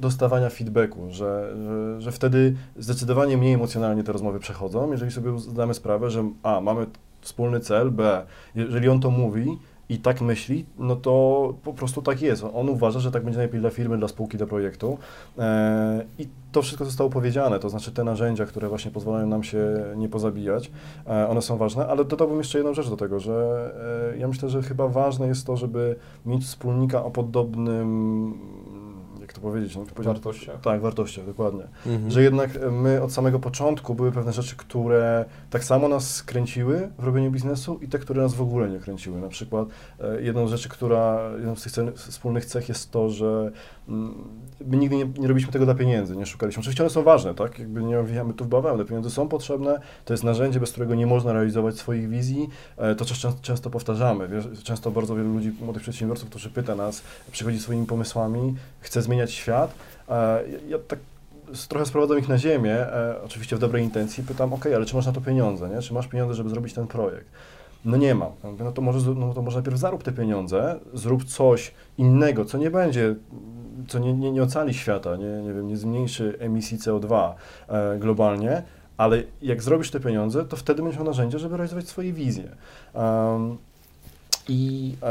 dostawania feedbacku, że, że, że wtedy zdecydowanie mniej emocjonalnie te rozmowy przechodzą, jeżeli sobie zdamy sprawę, że a, mamy wspólny cel, b, jeżeli on to mówi, i tak myśli, no to po prostu tak jest. On uważa, że tak będzie najlepiej dla firmy, dla spółki, dla projektu. E, I to wszystko zostało powiedziane, to znaczy te narzędzia, które właśnie pozwalają nam się nie pozabijać, e, one są ważne, ale dodałbym jeszcze jedną rzecz do tego, że e, ja myślę, że chyba ważne jest to, żeby mieć wspólnika o podobnym, to powiedzieć, no, Wartościach. Tak, wartościach, dokładnie. Mhm. Że jednak my od samego początku były pewne rzeczy, które tak samo nas kręciły w robieniu biznesu i te, które nas w ogóle nie kręciły. Na przykład e, jedną z rzeczy, która, jedną z tych wspólnych cech jest to, że my nigdy nie, nie robiliśmy tego dla pieniędzy, nie szukaliśmy. Oczywiście one są ważne, tak? Jakby nie owijamy tu w bawełnę. Pieniądze są potrzebne, to jest narzędzie, bez którego nie można realizować swoich wizji. E, To często, często powtarzamy. Wiesz, często bardzo wielu ludzi, młodych przedsiębiorców, którzy pyta nas, przychodzi swoimi pomysłami, chce zmieniać świat. E, Ja, tak trochę sprowadzam ich na ziemię, e, oczywiście w dobrej intencji, pytam, ok, ale czy masz na to pieniądze, nie? Czy masz pieniądze, żeby zrobić ten projekt? No nie mam. Ja mówię, no to może, no to może najpierw zarób te pieniądze, zrób coś innego, co nie będzie, co nie, nie, nie ocali świata, nie, nie wiem, nie zmniejszy emisji CO2 e, globalnie, ale jak zrobisz te pieniądze, to wtedy będziesz miał narzędzie, żeby realizować swoje wizje. Um, I e,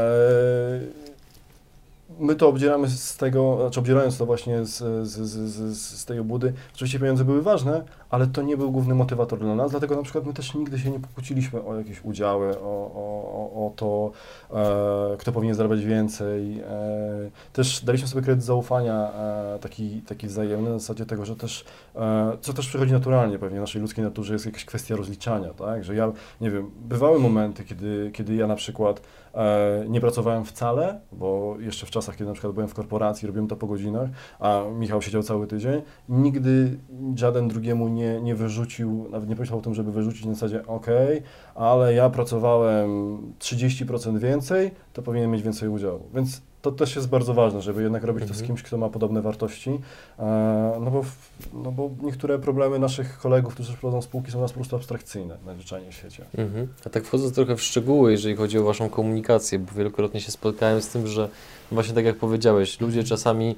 my to obdzieramy z tego, znaczy obdzierając to właśnie z, z, z, z, tej obłudy, oczywiście pieniądze były ważne, ale to nie był główny motywator dla nas, dlatego na przykład my też nigdy się nie pokłóciliśmy o jakieś udziały, o, o, o, to, e, kto powinien zarabiać więcej. E, też daliśmy sobie kredyt zaufania e, taki, taki wzajemny na zasadzie tego, że też, e, co też przychodzi naturalnie pewnie w naszej ludzkiej naturze, jest jakaś kwestia rozliczania, tak, że ja, nie wiem, bywały momenty, kiedy, kiedy ja na przykład nie pracowałem wcale, bo jeszcze w czasach, kiedy na przykład byłem w korporacji, robiłem to po godzinach, a Michał siedział cały tydzień, nigdy żaden drugiemu nie, nie wyrzucił, nawet nie pomyślał o tym, żeby wyrzucić na zasadzie, ok, ale ja pracowałem 30% więcej, to powinien mieć więcej udziału. Więc to też jest bardzo ważne, żeby jednak robić to z Mhm. kimś, kto ma podobne wartości, e, no bo, no bo niektóre problemy naszych kolegów, którzy prowadzą spółki, są nas po prostu abstrakcyjne najzwyczajniej w świecie. Mhm. A tak wchodząc trochę w szczegóły, jeżeli chodzi o Waszą komunikację, bo wielokrotnie się spotkałem z tym, że właśnie tak jak powiedziałeś, ludzie czasami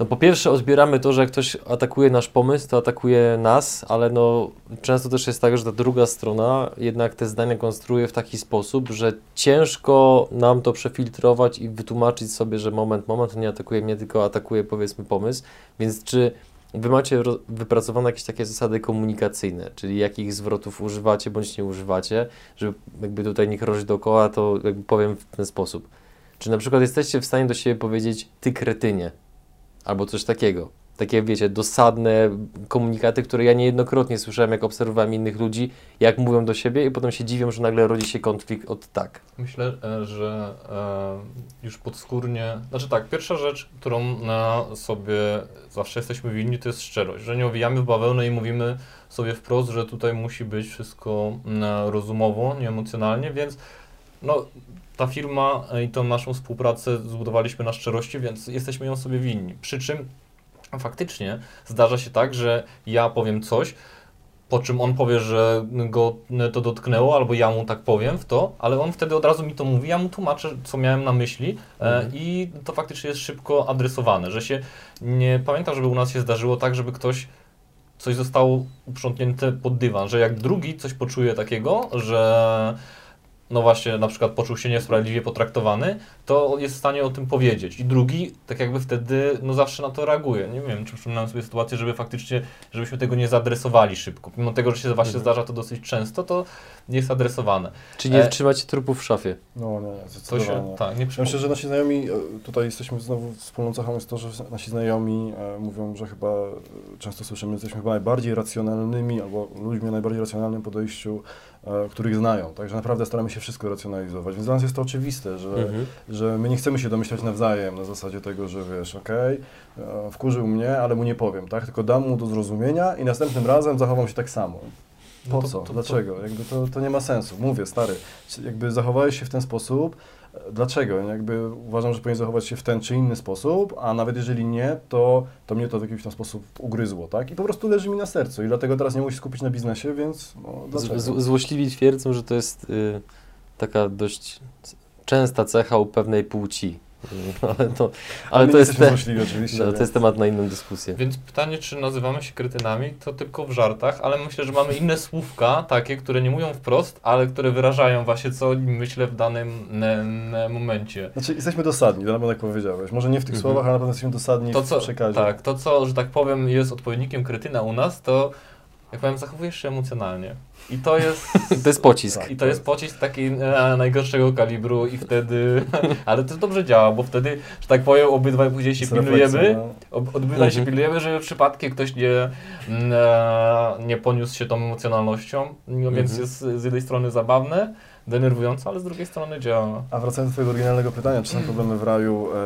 No po pierwsze odbieramy to, że jak ktoś atakuje nasz pomysł, to atakuje nas, ale no często też jest tak, że ta druga strona jednak te zdania konstruuje w taki sposób, że ciężko nam to przefiltrować i wytłumaczyć sobie, że moment, moment, nie atakuje mnie, tylko atakuje powiedzmy pomysł. Więc czy Wy macie wypracowane jakieś takie zasady komunikacyjne, czyli jakich zwrotów używacie bądź nie używacie, żeby jakby tutaj nie krążyć dookoła, to jakby powiem w ten sposób. Czy na przykład jesteście w stanie do siebie powiedzieć ty kretynie, albo coś takiego. Takie, wiecie, dosadne komunikaty, które ja niejednokrotnie słyszałem, jak obserwowałem innych ludzi, jak mówią do siebie i potem się dziwią, że nagle rodzi się konflikt od tak. Myślę, e, że e, już podskórnie, znaczy tak, pierwsza rzecz, którą na sobie zawsze jesteśmy winni, to jest szczerość, że nie owijamy w bawełnę i mówimy sobie wprost, że tutaj musi być wszystko mm, rozumowo, nie emocjonalnie, więc no, ta firma e, i tą naszą współpracę zbudowaliśmy na szczerości, więc jesteśmy ją sobie winni. Przy czym faktycznie zdarza się tak, że ja powiem coś, po czym on powie, że go to dotknęło, albo ja mu tak powiem w to, ale on wtedy od razu mi to mówi, ja mu tłumaczę, co miałem na myśli e, Mhm. i to faktycznie jest szybko adresowane, że się nie pamiętam, żeby u nas się zdarzyło tak, żeby ktoś coś zostało uprzątnięte pod dywan, że jak drugi coś poczuje takiego, że no właśnie na przykład poczuł się niesprawiedliwie potraktowany, to jest w stanie o tym powiedzieć. I drugi tak jakby wtedy no zawsze na to reaguje. Nie wiem, czy przypominam sobie sytuację, żeby faktycznie, żebyśmy tego nie zaadresowali szybko. Mimo tego, że się właśnie Mhm. zdarza to dosyć często, to nie jest adresowane. Czy nie E, trzymacie trupów w szafie? No nie, To zdecydowanie. się, tak, nie Ja myślę, przypomnę. że nasi znajomi, e, tutaj jesteśmy znowu wspólną cechą jest to, że nasi znajomi e, mówią, że chyba, e, często słyszymy, że jesteśmy chyba najbardziej racjonalnymi albo ludźmi o najbardziej racjonalnym podejściu, których znają. Także naprawdę staramy się wszystko racjonalizować. Więc dla nas jest to oczywiste, że, Mhm. że my nie chcemy się domyślać nawzajem na zasadzie tego, że wiesz, okej, e, wkurzył mnie, ale mu nie powiem, tak? Tylko dam mu do zrozumienia i następnym razem zachowam się tak samo. Po No to- co? to- to- Dlaczego? Jakby to, to nie ma sensu. Mówię, stary, jakby zachowałeś się w ten sposób, e, dlaczego? Jakby uważam, że powinien zachować się w ten czy inny sposób, a nawet jeżeli nie, to, to mnie to w jakiś tam sposób ugryzło, tak? I po prostu leży mi na sercu i dlatego teraz nie muszę skupić na biznesie, więc no? Z, z, złośliwi twierdzą, że to jest y, taka dość częsta cecha u pewnej płci. Y, Ale to, ale to, jest jesteśmy te, no, to jest temat na inną dyskusję. Więc pytanie, czy nazywamy się kretynami, to tylko w żartach, ale myślę, że mamy inne słówka, takie, które nie mówią wprost, ale które wyrażają właśnie, co myślę w danym em, em, momencie. Znaczy, jesteśmy dosadni, to na pewno jak powiedziałeś. Może nie w tych Mhm. słowach, ale na pewno jesteśmy dosadni To w co, przekazie. tak, to co, że tak powiem, jest odpowiednikiem kretyna u nas, to jak powiem, zachowujesz się emocjonalnie. I to jest, To jest pocisk. Tak. i to jest pocisk taki e, najgorszego kalibru i wtedy, ale to dobrze działa, bo wtedy, że tak powiem, obydwaj później się pilnujemy, no. Ob- Odbywa się Mhm. pilnujemy, żeby przypadkiem ktoś nie, mm, e, nie poniósł się tą emocjonalnością, no więc Mhm. jest z jednej strony zabawne, denerwujące, ale z drugiej strony działa. A wracając do Twojego oryginalnego pytania, czy są problemy w raju, e,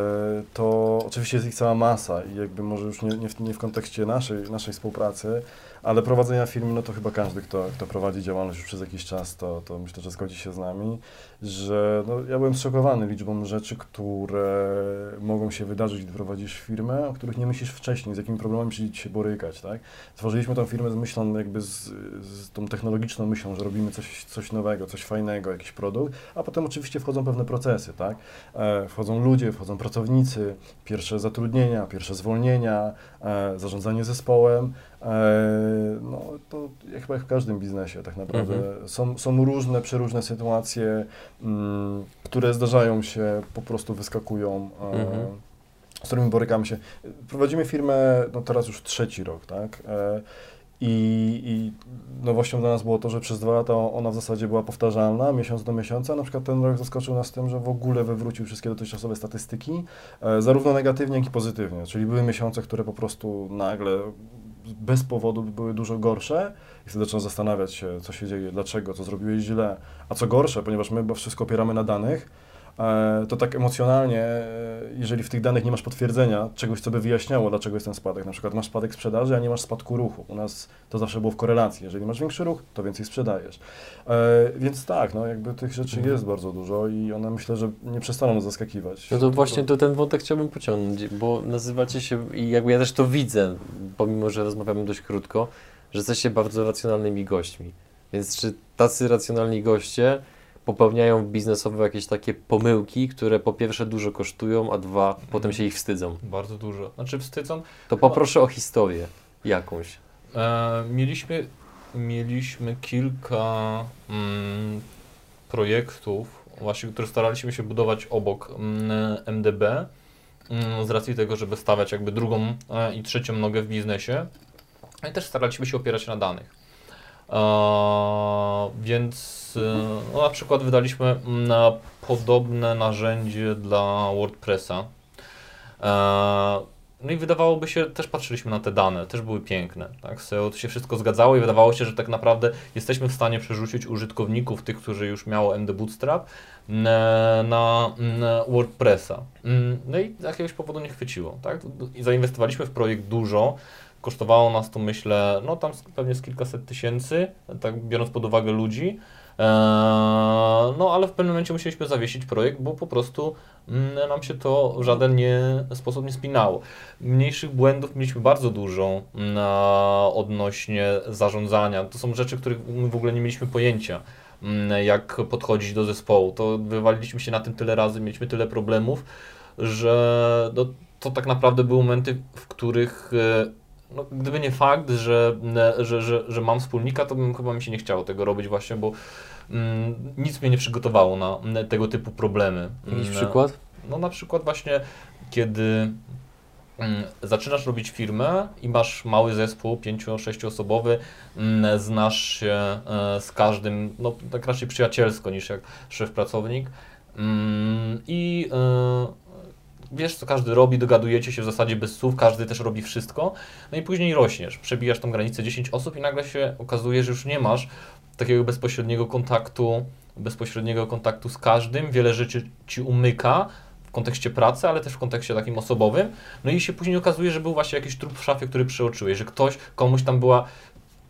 to oczywiście jest ich cała masa i jakby może już nie, nie, w, nie w kontekście naszej, naszej współpracy, ale prowadzenia firmy, no to chyba każdy, kto, kto prowadzi działalność już przez jakiś czas, to, to myślę, że zgodzi się z nami, że no, ja byłem zszokowany liczbą rzeczy, które mogą się wydarzyć, gdy prowadzisz firmę, o których nie myślisz wcześniej, z jakimi problemami musisz się borykać, tak? Tworzyliśmy tą firmę z myślą jakby z, z tą technologiczną myślą, że robimy coś, coś nowego, coś fajnego, jakiś produkt, a potem oczywiście wchodzą pewne procesy, tak? E, wchodzą ludzie, wchodzą pracownicy, pierwsze zatrudnienia, pierwsze zwolnienia, e, zarządzanie zespołem. E, no to jak chyba jak w każdym biznesie tak naprawdę. Są, są różne, przeróżne sytuacje, mm, które zdarzają się, po prostu wyskakują. E, Mhm. z którymi borykamy się. Prowadzimy firmę, no teraz już trzeci rok, tak? E, I, I nowością dla nas było to, że przez dwa lata ona w zasadzie była powtarzalna, miesiąc do miesiąca. Na przykład ten rok zaskoczył nas tym, że w ogóle wywrócił wszystkie dotychczasowe statystyki, e, zarówno negatywnie, jak i pozytywnie. Czyli były miesiące, które po prostu nagle bez powodu były dużo gorsze i wtedy zacząłem zastanawiać się, co się dzieje, dlaczego, co zrobiłeś źle. A co gorsze, ponieważ my chyba wszystko opieramy na danych, to tak emocjonalnie, e, jeżeli w tych danych nie masz potwierdzenia czegoś, co by wyjaśniało, dlaczego jest ten spadek, na przykład masz spadek sprzedaży, a nie masz spadku ruchu. U nas to zawsze było w korelacji. Jeżeli masz większy ruch, to więcej sprzedajesz. E, więc tak, no jakby tych rzeczy Mhm. jest bardzo dużo i one myślę, że nie przestaną zaskakiwać. No to właśnie to ten wątek chciałbym pociągnąć, bo nazywacie się, i jakby ja też to widzę, pomimo, że rozmawiamy dość krótko, że jesteście bardzo racjonalnymi gośćmi. Więc czy tacy racjonalni goście popełniają biznesowe jakieś takie pomyłki, które po pierwsze dużo kosztują, a dwa potem się ich wstydzą. Bardzo dużo. Znaczy wstydzą. To poproszę o historię jakąś. E, mieliśmy, mieliśmy kilka mm, projektów, właśnie, które staraliśmy się budować obok mm, MDB, mm, z racji tego, żeby stawiać jakby drugą e, i trzecią nogę w biznesie. No I też staraliśmy się opierać na danych. Więc e, no, na przykład wydaliśmy na podobne narzędzie dla WordPressa. E, no i wydawałoby się, też patrzyliśmy na te dane, też były piękne. Tak? SEO to się wszystko zgadzało i wydawało się, że tak naprawdę jesteśmy w stanie przerzucić użytkowników, tych, którzy już miało MD Bootstrap, na WordPressa. Mm, No i z jakiegoś powodu nie chwyciło. Tak? I zainwestowaliśmy w projekt dużo. Kosztowało nas to, myślę, no tam pewnie z kilkaset tysięcy, tak biorąc pod uwagę ludzi. Eee, No, ale w pewnym momencie musieliśmy zawiesić projekt, bo po prostu mm, nam się to w żaden nie, sposób nie spinało. Mniejszych błędów mieliśmy bardzo dużo na odnośnie zarządzania. To są rzeczy, których my w ogóle nie mieliśmy pojęcia, mm, jak podchodzić do zespołu. To wywaliliśmy się na tym tyle razy, mieliśmy tyle problemów, że no, to tak naprawdę były momenty, w których e, no, gdyby nie fakt, że, że, że, że mam wspólnika, to bym chyba mi się nie chciało tego robić właśnie, bo mm, nic mnie nie przygotowało na mm, tego typu problemy. Jakiś Mm, przykład? no na przykład właśnie, kiedy mm, zaczynasz robić firmę i masz mały zespół, 5-6 osobowy, mm, znasz się e, z każdym, no tak raczej przyjacielsko niż jak szef-pracownik mm, i e, wiesz co każdy robi, dogadujecie się w zasadzie bez słów, każdy też robi wszystko, no i później rośniesz, przebijasz tą granicę 10 osób i nagle się okazuje, że już nie masz takiego bezpośredniego kontaktu, bezpośredniego kontaktu z każdym, wiele rzeczy ci umyka w kontekście pracy, ale też w kontekście takim osobowym. No i się później okazuje, że był właśnie jakiś trup w szafie, który przeoczyłeś, że ktoś, komuś tam była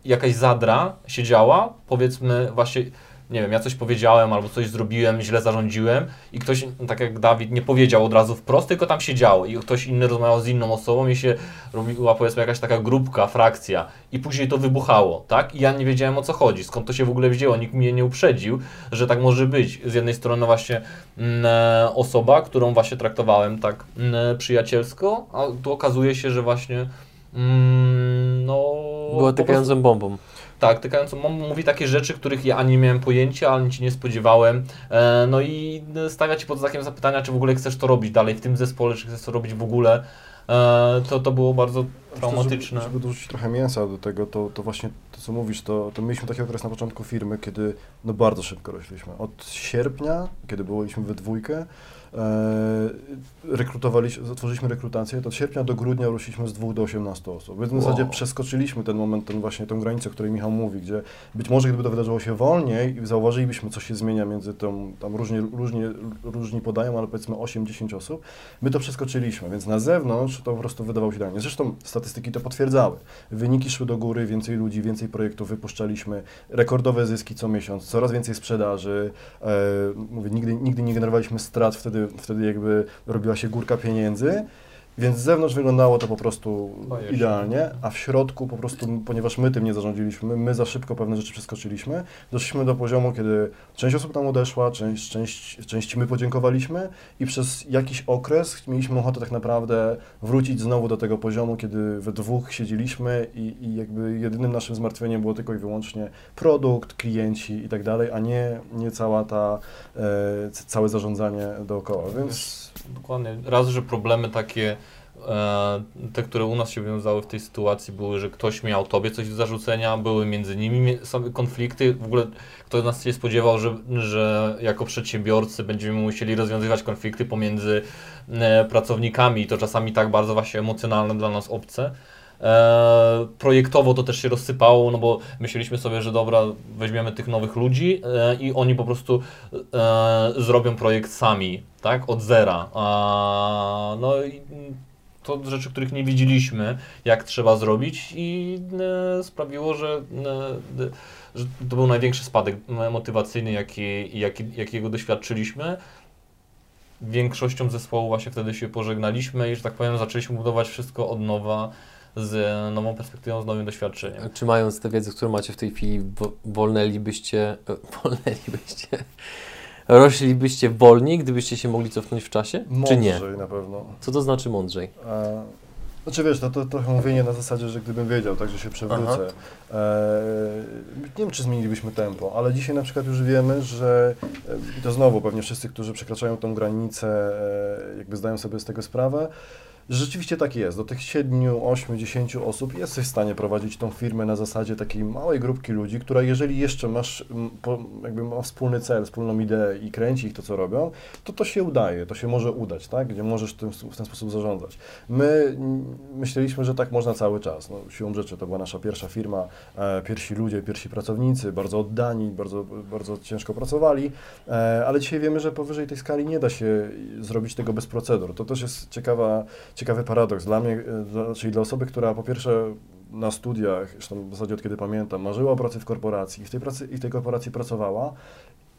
jakaś zadra, siedziała, powiedzmy właśnie, nie wiem, ja coś powiedziałem albo coś zrobiłem, źle zarządziłem i ktoś, tak jak Dawid, nie powiedział od razu wprost, tylko tam siedział i ktoś inny rozmawiał z inną osobą i się robiła powiedzmy jakaś taka grupka, frakcja i później to wybuchało, tak? I ja nie wiedziałem o co chodzi, skąd to się w ogóle wzięło, nikt mnie nie uprzedził, że tak może być. Z jednej strony właśnie mm, e, osoba, którą właśnie traktowałem tak mm, przyjacielsko, a tu okazuje się, że właśnie mm, no... Była tykającą bombą. Tak, tykającą mom mówi takie rzeczy, których ja ani nie miałem pojęcia, ani ci nie spodziewałem. E, no i stawia ci pod znakiem zapytania, czy w ogóle chcesz to robić dalej w tym zespole, czy chcesz to robić w ogóle. E, to, to było bardzo traumatyczne. Żeby, żeby dorzucić trochę mięsa do tego, to, to właśnie to, co mówisz, to, to mieliśmy taki okres na początku firmy, kiedy no bardzo szybko rośliśmy. Od sierpnia, kiedy byliśmy we dwójkę, e, rekrutowaliśmy, otworzyliśmy rekrutację, to od sierpnia do grudnia rośliśmy z 2 do 18 osób. Więc w Wow. zasadzie przeskoczyliśmy ten moment, ten właśnie tą granicę, o której Michał mówi, gdzie być może gdyby to wydarzyło się wolniej i zauważylibyśmy, co się zmienia między tą, tam różnie, różnie, różni podają, ale powiedzmy 8-10 osób, my to przeskoczyliśmy, więc na zewnątrz to po prostu wydawało się idealnie. Zresztą statystyki to potwierdzały. Wyniki szły do góry, więcej ludzi, więcej projektów wypuszczaliśmy, rekordowe zyski co miesiąc, coraz więcej sprzedaży. E, mówię, nigdy, nigdy nie generowaliśmy strat, wtedy, wtedy jakby robiła się górka pieniędzy. Więc z zewnątrz wyglądało to po prostu Bajecznie. idealnie, a w środku po prostu, ponieważ my tym nie zarządziliśmy, my za szybko pewne rzeczy przeskoczyliśmy, doszliśmy do poziomu, kiedy część osób tam odeszła, część, część, części my podziękowaliśmy i przez jakiś okres mieliśmy ochotę tak naprawdę wrócić znowu do tego poziomu, kiedy we dwóch siedzieliśmy i, i jakby jedynym naszym zmartwieniem było tylko i wyłącznie produkt, klienci i tak dalej, a nie, nie cała ta, e, całe zarządzanie dookoła, więc... Dokładnie. Raz, że problemy takie, e, te, które u nas się wiązały w tej sytuacji, były, że ktoś miał tobie coś do zarzucenia, były między nimi same konflikty. W ogóle kto nas się spodziewał, że, że jako przedsiębiorcy będziemy musieli rozwiązywać konflikty pomiędzy e, pracownikami i to czasami tak bardzo właśnie emocjonalne dla nas obce. E, projektowo to też się rozsypało, no bo myśleliśmy sobie, że dobra, weźmiemy tych nowych ludzi e, i oni po prostu e, zrobią projekt sami, tak, od zera. A, no i to rzeczy, których nie widzieliśmy, jak trzeba zrobić i sprawiło, że, że to był największy spadek motywacyjny, jaki, jaki, jakiego doświadczyliśmy. Większością zespołu właśnie wtedy się pożegnaliśmy i, że tak powiem, zaczęliśmy budować wszystko od nowa. Z nową perspektywą, z nowym doświadczeniem. Czy mając tę wiedzę, którą macie w tej chwili, wo- wolnęlibyście, e, wolnęlibyście, roślibyście wolniej, gdybyście się mogli cofnąć w czasie? Czy nie? Mądrzej na pewno. Co to znaczy mądrzej? E, Znaczy wiesz, to, to trochę mówienie na zasadzie, że gdybym wiedział, także się przewrócę. E, nie wiem, czy zmienilibyśmy tempo, ale dzisiaj na przykład już wiemy, że e, i to znowu pewnie wszyscy, którzy przekraczają tą granicę, e, jakby zdają sobie z tego sprawę, że rzeczywiście tak jest. Do tych 7, 8, 10 osób jesteś w stanie prowadzić tą firmę na zasadzie takiej małej grupki ludzi, która jeżeli jeszcze masz, m, po, jakby ma wspólny cel, wspólną ideę i kręci ich to, co robią, to to się udaje, to się może udać, tak? Gdzie możesz tym, w ten sposób zarządzać. My mm, myśleliśmy, że tak można cały czas. No, siłą rzeczy to była nasza pierwsza firma, e, pierwsi ludzie, pierwsi pracownicy, bardzo oddani, bardzo, bardzo ciężko pracowali, e, ale dzisiaj wiemy, że powyżej tej skali nie da się zrobić tego bez procedur. To też jest ciekawa, ciekawy paradoks. Dla mnie, e, dla, czyli dla osoby, która po pierwsze na studiach, zresztą w zasadzie od kiedy pamiętam, marzyła o pracy w korporacji i w tej, pracy, i w tej korporacji pracowała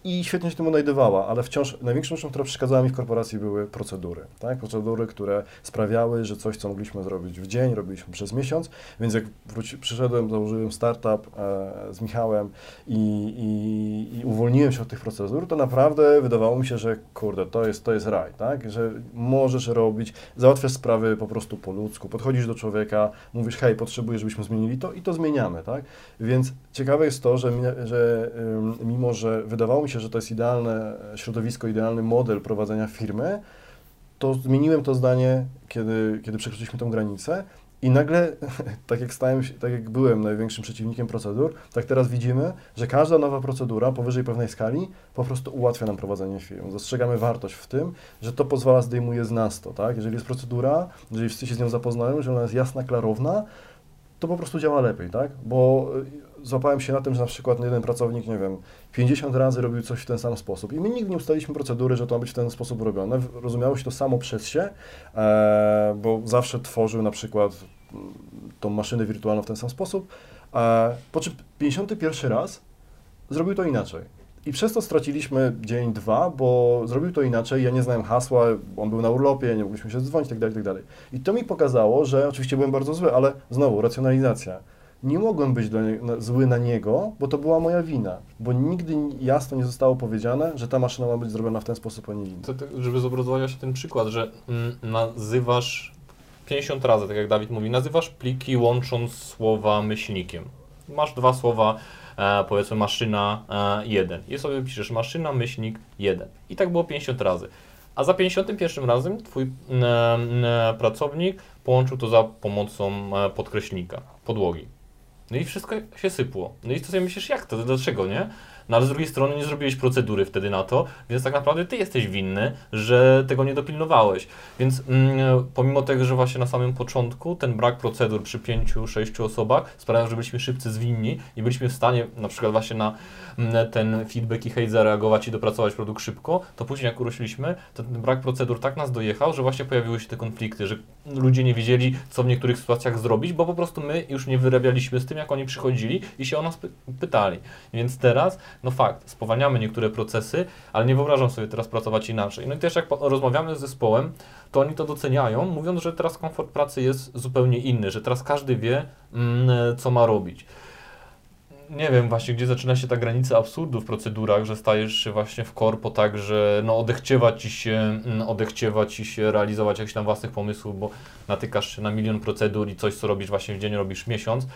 i świetnie się tym odnajdywała, ale wciąż największą rzeczą, która przeszkadzała mi w korporacji były procedury, tak? Procedury, które sprawiały, że coś, co mogliśmy zrobić w dzień, robiliśmy przez miesiąc, więc jak wróci, przyszedłem, założyłem startup e, z Michałem i, i, i uwolniłem się od tych procedur, to naprawdę wydawało mi się, że kurde, to jest, to jest raj, tak? Że możesz robić, załatwiasz sprawy po prostu po ludzku, podchodzisz do człowieka, mówisz, hej, potrzebuję, żebyśmy zmienili to i to zmieniamy, tak? Więc ciekawe jest to, że, że mimo, że wydawało mi się, że to jest idealne środowisko, idealny model prowadzenia firmy, to zmieniłem to zdanie, kiedy, kiedy przekroczyliśmy tą granicę i nagle, tak jak stałem się, tak jak byłem największym przeciwnikiem procedur, tak teraz widzimy, że każda nowa procedura powyżej pewnej skali po prostu ułatwia nam prowadzenie firm. Dostrzegamy wartość w tym, że to pozwala, zdejmuje z nas to, tak? Jeżeli jest procedura, jeżeli wszyscy się z nią zapoznają, że ona jest jasna, klarowna, to po prostu działa lepiej, tak? Bo y, złapałem się na tym, że na przykład jeden pracownik, nie wiem, 50 razy robił coś w ten sam sposób i my nigdy nie ustaliliśmy procedury, że to ma być w ten sposób robione. Rozumiało się to samo przez się, e, bo zawsze tworzył na przykład mm, tą maszynę wirtualną w ten sam sposób, e, po czym 51 raz zrobił to inaczej. I przez to straciliśmy dzień, dwa, bo zrobił to inaczej, ja nie znałem hasła, on był na urlopie, nie mogliśmy się dzwonić, tak dalej, tak dalej. I to mi pokazało, że oczywiście byłem bardzo zły, ale znowu, racjonalizacja. Nie mogłem być na, zły na niego, bo to była moja wina, bo nigdy jasno nie zostało powiedziane, że ta maszyna ma być zrobiona w ten sposób, a nie inny. To, to, żeby zobrazować właśnie ten przykład, że mm, nazywasz 50 razy, tak jak Dawid mówi, nazywasz pliki łącząc słowa myślnikiem. Masz dwa słowa, e, powiedzmy maszyna e, 1 i sobie piszesz maszyna myślnik 1 i tak było 50 razy. A za 51 razem twój e, pracownik połączył to za pomocą e, podkreślnika, podłogi. No i wszystko się sypło. No i to sobie myślisz, jak to, dlaczego, nie? No ale z drugiej strony nie zrobiłeś procedury wtedy na to, więc tak naprawdę ty jesteś winny, że tego nie dopilnowałeś. Więc mm, pomimo tego, że właśnie na samym początku ten brak procedur przy pięciu, sześciu osobach sprawiał, że byliśmy szybcy zwinni i byliśmy w stanie na przykład właśnie na mm, ten feedback i hejt zareagować i dopracować produkt szybko, to później jak urośliśmy, to ten brak procedur tak nas dojechał, że właśnie pojawiły się te konflikty, że ludzie nie wiedzieli, co w niektórych sytuacjach zrobić, bo po prostu my już nie wyrabialiśmy z tym, jak oni przychodzili i się o nas py pytali. Więc teraz, no fakt, spowalniamy niektóre procesy, ale nie wyobrażam sobie teraz pracować inaczej. No i też jak rozmawiamy z zespołem, to oni to doceniają, mówiąc, że teraz komfort pracy jest zupełnie inny, że teraz każdy wie, mm, co ma robić. Nie wiem właśnie, gdzie zaczyna się ta granica absurdu w procedurach, że stajesz się właśnie w korpo tak, że no odechciewa ci się, mm, odechciewa ci się realizować jakichś tam własnych pomysłów, bo natykasz się na milion procedur i coś, co robisz właśnie w dzień, robisz miesiąc.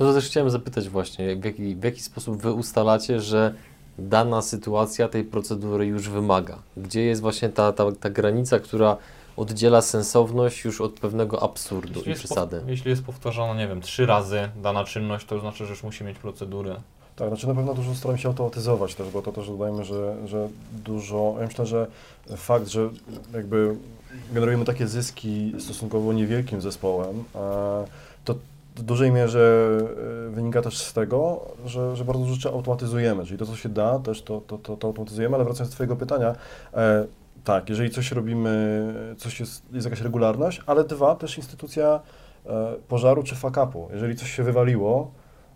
No to też chciałem zapytać właśnie, w jaki, w jaki sposób Wy ustalacie, że dana sytuacja tej procedury już wymaga? Gdzie jest właśnie ta, ta, ta granica, która oddziela sensowność już od pewnego absurdu i jest przesady? Po, jeśli jest powtarzana, nie wiem, trzy razy dana czynność, to znaczy, że już musi mieć procedurę. Tak, znaczy na pewno dużo staram się automatyzować też, bo to też dodajmy, że, że dużo, ja myślę, że fakt, że jakby generujemy takie zyski stosunkowo niewielkim zespołem, to w dużej mierze e, wynika też z tego, że, że bardzo dużo rzeczy automatyzujemy, czyli to, co się da, też to, to, to, to automatyzujemy, ale wracając do Twojego pytania, e, tak, jeżeli coś robimy, coś jest, jest jakaś regularność, ale dwa, też instytucja e, pożaru czy fuck-upu. Jeżeli coś się wywaliło,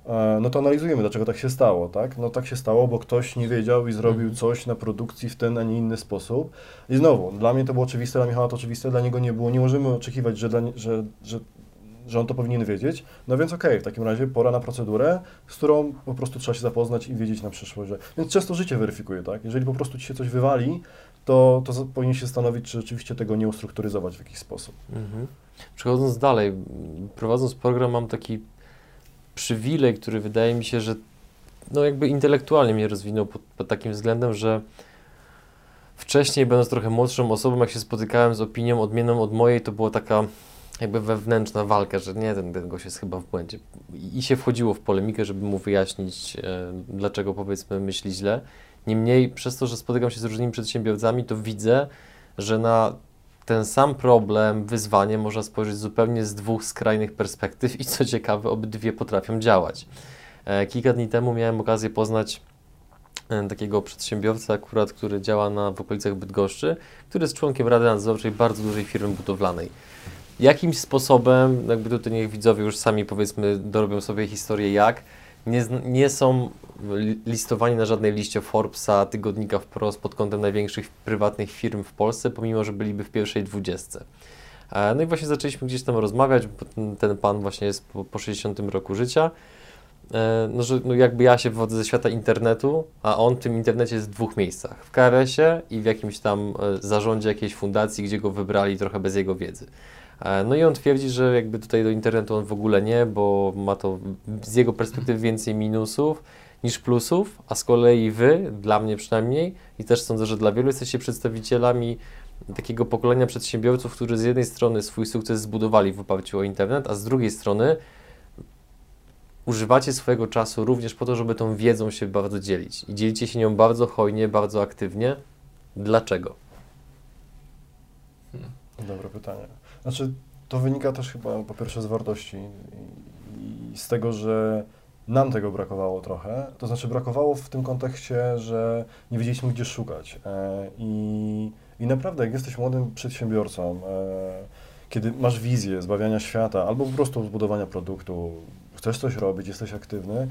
E, no to analizujemy, dlaczego tak się stało, tak? No tak się stało, bo ktoś nie wiedział i zrobił Mhm. coś na produkcji w ten, a nie inny sposób. I znowu, dla mnie to było oczywiste, dla Michała to oczywiste, dla niego nie było. Nie możemy oczekiwać, że, dla, że, że że on to powinien wiedzieć, no więc okej, w takim razie pora na procedurę, z którą po prostu trzeba się zapoznać i wiedzieć na przyszłość, że... Więc często życie weryfikuje, tak? Jeżeli po prostu ci się coś wywali, to, to powinien się zastanowić, czy rzeczywiście tego nie ustrukturyzować w jakiś sposób. Mhm. Przechodząc dalej, prowadząc program mam taki przywilej, który wydaje mi się, że no jakby intelektualnie mnie rozwinął pod, pod takim względem, że wcześniej będąc trochę młodszą osobą, jak się spotykałem z opinią odmienną od mojej, to była taka jakby wewnętrzna walka, że nie, ten, ten gość jest chyba w błędzie. I się wchodziło w polemikę, żeby mu wyjaśnić, e, dlaczego powiedzmy myśli źle. Niemniej przez to, że spotykam się z różnymi przedsiębiorcami, to widzę, że na ten sam problem, wyzwanie można spojrzeć zupełnie z dwóch skrajnych perspektyw i co ciekawe, obydwie potrafią działać. E, Kilka dni temu miałem okazję poznać e, takiego przedsiębiorcę akurat, który działa na, w okolicach Bydgoszczy, który jest członkiem Rady Nadzorczej bardzo dużej firmy budowlanej. Jakimś sposobem, jakby tutaj niech widzowie już sami powiedzmy dorobią sobie historię jak, nie, nie są li- listowani na żadnej liście Forbesa, tygodnika wprost pod kątem największych prywatnych firm w Polsce, pomimo, że byliby w pierwszej dwudziestce. E, No i właśnie zaczęliśmy gdzieś tam rozmawiać, bo ten- ten pan właśnie jest po, po 60 roku życia. E, No, że no jakby ja się wywodzę ze świata internetu, a on w tym internecie jest w dwóch miejscach. W KRS-ie i w jakimś tam e, zarządzie jakiejś fundacji, gdzie go wybrali trochę bez jego wiedzy. E, No i on twierdzi, że jakby tutaj do internetu on w ogóle nie, bo ma to z jego perspektywy więcej minusów niż plusów, a z kolei wy, dla mnie przynajmniej, i też sądzę, że dla wielu jesteście przedstawicielami takiego pokolenia przedsiębiorców, którzy z jednej strony swój sukces zbudowali w oparciu o internet, a z drugiej strony używacie swojego czasu również po to, żeby tą wiedzą się bardzo dzielić. I dzielicie się nią bardzo hojnie, bardzo aktywnie. Dlaczego? Dobre pytanie. Znaczy, to wynika też chyba po pierwsze z wartości i, z tego, że nam tego brakowało trochę. To znaczy, brakowało w tym kontekście, że nie wiedzieliśmy, gdzie szukać. E, I, I naprawdę, jak jesteś młodym przedsiębiorcą, e, kiedy masz wizję zbawiania świata albo po prostu zbudowania produktu, chcesz coś robić, jesteś aktywny,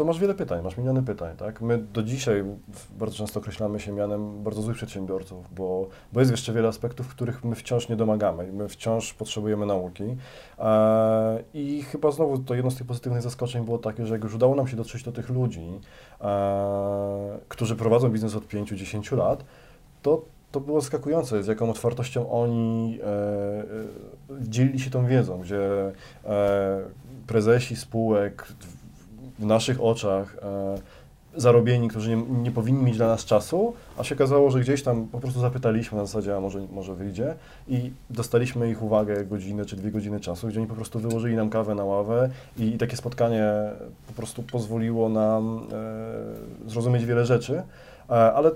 to masz wiele pytań, masz miliony pytań, tak? My do dzisiaj bardzo często określamy się mianem bardzo złych przedsiębiorców, bo, bo jest jeszcze wiele aspektów, których my wciąż nie domagamy i my wciąż potrzebujemy nauki. E, I chyba znowu to jedno z tych pozytywnych zaskoczeń było takie, że jak już udało nam się dotrzeć do tych ludzi, e, którzy prowadzą biznes od 5-10 lat, to to było zaskakujące, z jaką otwartością oni e, e, dzielili się tą wiedzą, gdzie e, prezesi spółek w, naszych oczach e, zarobieni, którzy nie, nie powinni mieć dla nas czasu, a się okazało, że gdzieś tam po prostu zapytaliśmy na zasadzie, a może, może wyjdzie? I dostaliśmy ich uwagę godzinę czy dwie godziny czasu, gdzie oni po prostu wyłożyli nam kawę na ławę i, i takie spotkanie po prostu pozwoliło nam e, zrozumieć wiele rzeczy, e, ale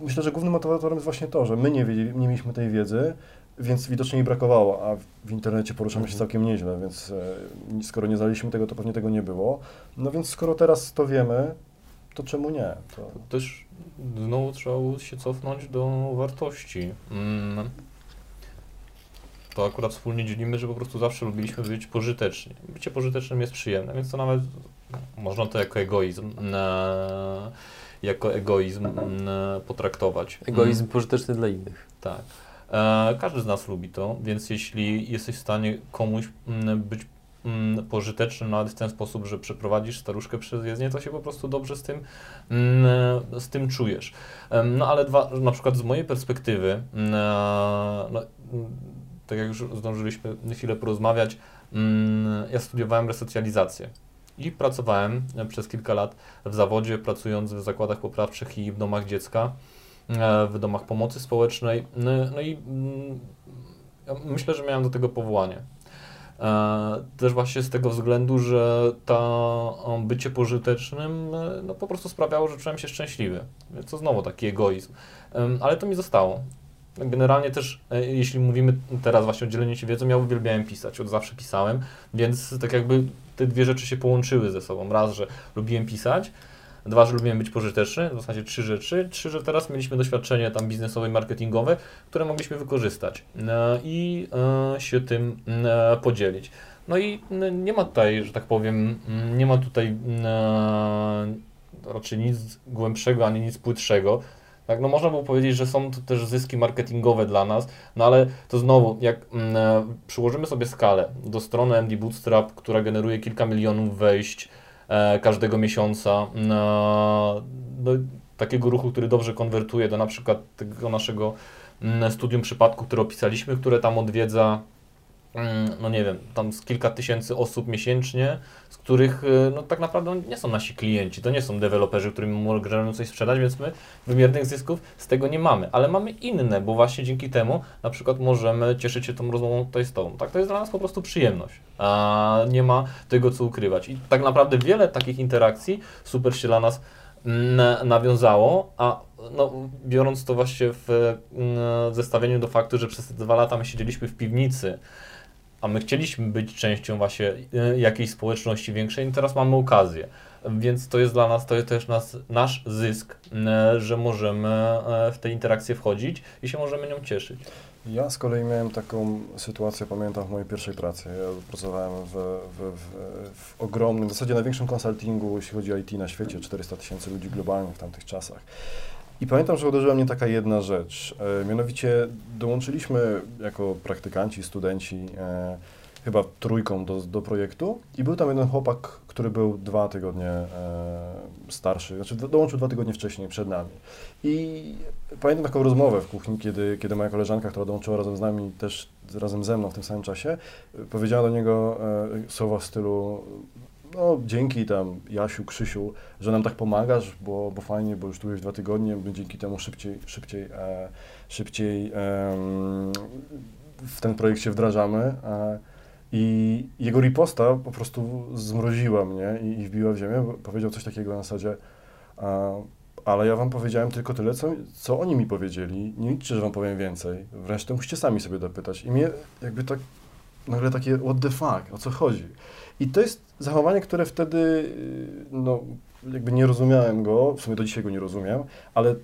myślę, że głównym motywatorem jest właśnie to, że my nie, wiedzieli, nie mieliśmy tej wiedzy, więc widocznie jej brakowało, a w internecie poruszamy się Mhm. całkiem nieźle, więc e, skoro nie znaliśmy tego, to pewnie tego nie było. No więc skoro teraz to wiemy, to czemu nie? To, też znowu trzeba się cofnąć do wartości. Mm. To akurat wspólnie dzielimy, że po prostu zawsze lubiliśmy być pożyteczni. Bycie pożytecznym jest przyjemne, więc to nawet można to jako egoizm, e, jako egoizm e, potraktować. Egoizm pożyteczny dla innych. Tak. E, każdy z nas lubi to, więc jeśli jesteś w stanie komuś mm, być mm, pożyteczny nawet w ten sposób, że przeprowadzisz staruszkę przez jezdnię, to się po prostu dobrze z tym, mm, z tym czujesz. No ale dwa, na przykład z mojej perspektywy, e, no, tak jak już zdążyliśmy chwilę porozmawiać, ja studiowałem resocjalizację. I pracowałem e, przez kilka lat w zawodzie, pracując w zakładach poprawczych i w domach dziecka w domach pomocy społecznej. No, no i mm, myślę, że miałem do tego powołanie. E, Też właśnie z tego względu, że ta o, bycie pożytecznym e, no, po prostu sprawiało, że czułem się szczęśliwy. To znowu taki egoizm. Ale to mi zostało. Generalnie też, e, jeśli mówimy teraz właśnie o dzieleniu się wiedzą, ja uwielbiałem pisać, od zawsze pisałem, więc tak jakby te dwie rzeczy się połączyły ze sobą. Raz, że lubiłem pisać, Dwa, że lubiłem być pożyteczny, w zasadzie trzy rzeczy. Trzy, że teraz mieliśmy doświadczenie tam biznesowe i marketingowe, które mogliśmy wykorzystać e, i e, się tym e, podzielić. No i nie ma tutaj, że tak powiem, nie ma tutaj raczej nic głębszego ani nic płytszego. Tak, no można było powiedzieć, że są to też zyski marketingowe dla nas, no ale to znowu, jak mm, przyłożymy sobie skalę do strony MD Bootstrap, która generuje kilka milionów wejść każdego miesiąca, mm, e, do takiego ruchu, który dobrze konwertuje do na przykład tego naszego mm, studium przypadku, które opisaliśmy, które tam odwiedza Mm, no nie wiem, tam z kilka tysięcy osób miesięcznie, których y, no, tak naprawdę nie są nasi klienci, to nie są deweloperzy, którym możemy coś sprzedać, więc my wymiernych zysków z tego nie mamy, ale mamy inne, bo właśnie dzięki temu na przykład możemy cieszyć się tą rozmową tutaj z Tobą. Tak, to jest dla nas po prostu przyjemność, a nie ma tego co ukrywać. I tak naprawdę wiele takich interakcji super się dla nas mm, nawiązało, a no, biorąc to właśnie w, mm, zestawieniu do faktu, że przez dwa lata my siedzieliśmy w piwnicy, a my chcieliśmy być częścią właśnie y, jakiejś społeczności większej i teraz mamy okazję. Więc to jest dla nas, to jest też nas, nasz zysk, y, że możemy y, w te interakcje wchodzić i się możemy nią cieszyć. Ja z kolei miałem taką sytuację, pamiętam w mojej pierwszej pracy. Ja pracowałem w, w, w, w ogromnym, w zasadzie największym konsultingu, jeśli chodzi o IT na świecie, 400 tysięcy ludzi globalnie w tamtych czasach. I pamiętam, że uderzyła mnie taka jedna rzecz. E, mianowicie dołączyliśmy jako praktykanci, studenci, e, chyba trójką do, do projektu i był tam jeden chłopak, który był dwa tygodnie e, starszy, znaczy dołączył dwa tygodnie wcześniej, przed nami. I pamiętam taką rozmowę w kuchni, kiedy, kiedy moja koleżanka, która dołączyła razem z nami, też razem ze mną w tym samym czasie, powiedziała do niego e, słowa w stylu no dzięki tam Jasiu, Krzysiu, że nam tak pomagasz, bo, bo fajnie, bo już tu jest dwa tygodnie, my dzięki temu szybciej, szybciej, e, szybciej e, w ten projekt się wdrażamy. E, I jego riposta po prostu zmroziła mnie i, i wbiła w ziemię. Powiedział coś takiego na zasadzie, ale ja wam powiedziałem tylko tyle, co, co oni mi powiedzieli. Nie liczcie, że wam powiem więcej. Wreszcie musicie sami sobie dopytać. I mnie jakby tak nagle takie what the fuck, o co chodzi? I to jest zachowanie, które wtedy, y, no, jakby nie rozumiałem go, w sumie do dzisiaj go nie rozumiem, ale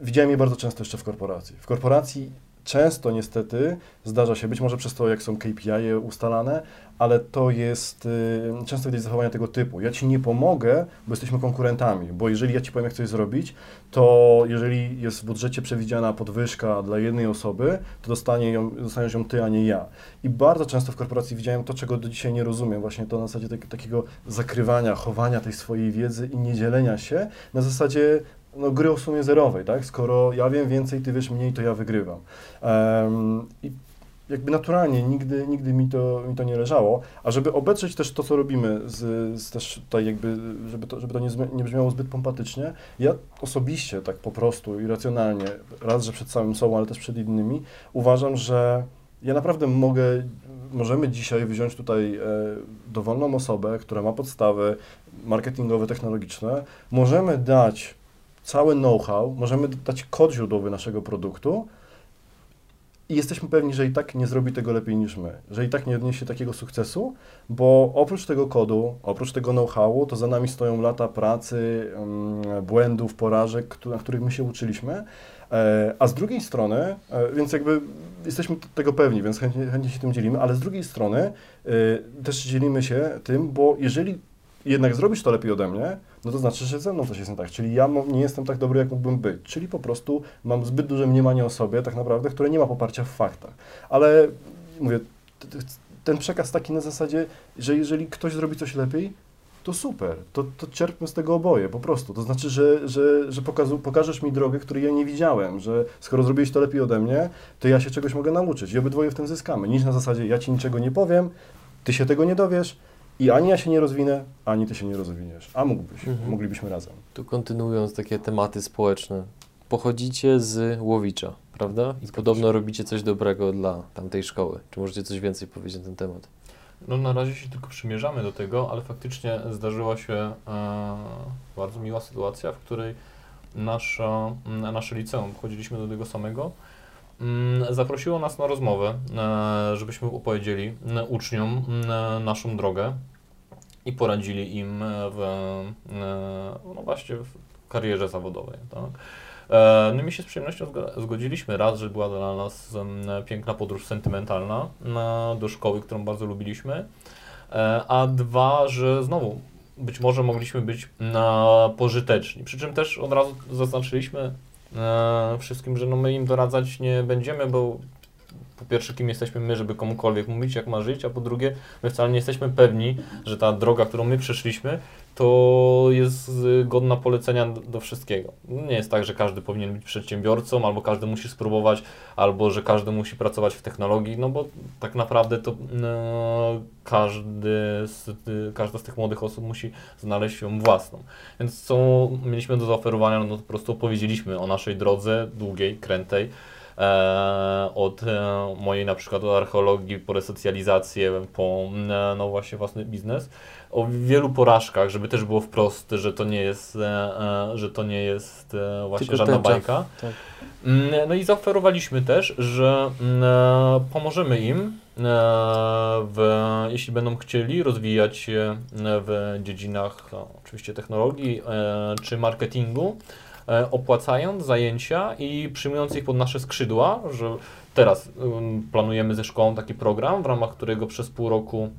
widziałem je bardzo często jeszcze w korporacji. W korporacji często niestety zdarza się, być może przez to, jak są KPI ustalane, ale to jest y, często widać zachowania tego typu. Ja ci nie pomogę, bo jesteśmy konkurentami, bo jeżeli ja ci powiem, jak coś zrobić, to jeżeli jest w budżecie przewidziana podwyżka dla jednej osoby, to dostanie ją, dostaniesz ją ty, a nie ja. I bardzo często w korporacji widziałem to, czego do dzisiaj nie rozumiem, właśnie to na zasadzie tak, takiego zakrywania, chowania tej swojej wiedzy i nie dzielenia się, na zasadzie no, gry o sumie zerowej, tak? Skoro ja wiem więcej, ty wiesz mniej, to ja wygrywam. Um, I jakby naturalnie, nigdy, nigdy mi, to, mi to nie leżało, a żeby obejrzeć też to, co robimy, z, z też tutaj jakby, żeby to, żeby to nie, nie brzmiało zbyt pompatycznie, ja osobiście tak po prostu i racjonalnie, raz, że przed samym sobą, ale też przed innymi, uważam, że ja naprawdę mogę, możemy dzisiaj wziąć tutaj e, dowolną osobę, która ma podstawy marketingowe, technologiczne, możemy dać cały know-how, możemy dać kod źródłowy naszego produktu i jesteśmy pewni, że i tak nie zrobi tego lepiej niż my, że i tak nie odniesie takiego sukcesu, bo oprócz tego kodu, oprócz tego know-howu, to za nami stoją lata pracy, um, błędów, porażek, na których my się uczyliśmy, e, a z drugiej strony, e, więc jakby jesteśmy tego pewni, więc chętnie, chętnie się tym dzielimy, ale z drugiej strony e, też dzielimy się tym, bo jeżeli jednak zrobisz to lepiej ode mnie, no to znaczy, że ze mną coś jest nie tak. Czyli ja nie jestem tak dobry, jak mógłbym być. Czyli po prostu mam zbyt duże mniemanie o sobie, tak naprawdę, które nie ma poparcia w faktach. Ale mówię, ten przekaz taki na zasadzie, że jeżeli ktoś zrobi coś lepiej, to super, to, to czerpmy z tego oboje, po prostu. To znaczy, że, że, że pokazu, pokażesz mi drogę, której ja nie widziałem, że skoro zrobiłeś to lepiej ode mnie, to ja się czegoś mogę nauczyć i obydwoje w tym zyskamy. Niż na zasadzie, ja ci niczego nie powiem, ty się tego nie dowiesz, i ani ja się nie rozwinę, ani ty się nie rozwiniesz. A mógłbyś, mhm. moglibyśmy razem. Tu kontynuując takie tematy społeczne. Pochodzicie z Łowicza, prawda? I podobno robicie coś dobrego dla tamtej szkoły. Czy możecie coś więcej powiedzieć na ten temat? No na razie się tylko przymierzamy do tego, ale faktycznie zdarzyła się e, bardzo miła sytuacja, w której nasza, nasze liceum, chodziliśmy do tego samego, zaprosiło nas na rozmowę, e, żebyśmy opowiedzieli e, uczniom e, naszą drogę i poradzili im w, no właśnie w karierze zawodowej. Tak? No my się z przyjemnością zgodziliśmy. Raz, że była dla nas piękna podróż sentymentalna do szkoły, którą bardzo lubiliśmy, a dwa, że znowu być może mogliśmy być pożyteczni. Przy czym też od razu zaznaczyliśmy, wszystkim, że no my im doradzać nie będziemy, bo po pierwsze, kim jesteśmy my, żeby komukolwiek mówić, jak ma żyć, a po drugie, my wcale nie jesteśmy pewni, że ta droga, którą my przeszliśmy, to jest y, godna polecenia do, wszystkiego. Nie jest tak, że każdy powinien być przedsiębiorcą, albo każdy musi spróbować, albo że każdy musi pracować w technologii, no bo tak naprawdę to no, każdy z, każda z tych młodych osób musi znaleźć ją własną. Więc co mieliśmy do zaoferowania, no to po prostu opowiedzieliśmy o naszej drodze długiej, krętej, E, od e, mojej na przykład od archeologii po resocjalizację, po e, no właśnie własny biznes, o wielu porażkach, żeby też było wprost, że to nie jest, że to nie jest właśnie Tylko żadna bajka. Tak. Mm, No i zaoferowaliśmy też, że mm, pomożemy im, w, jeśli będą chcieli rozwijać się w dziedzinach no, oczywiście technologii czy marketingu, e, opłacając zajęcia i przyjmując ich pod nasze skrzydła, że teraz ym, planujemy ze szkołą taki program, w ramach którego przez pół roku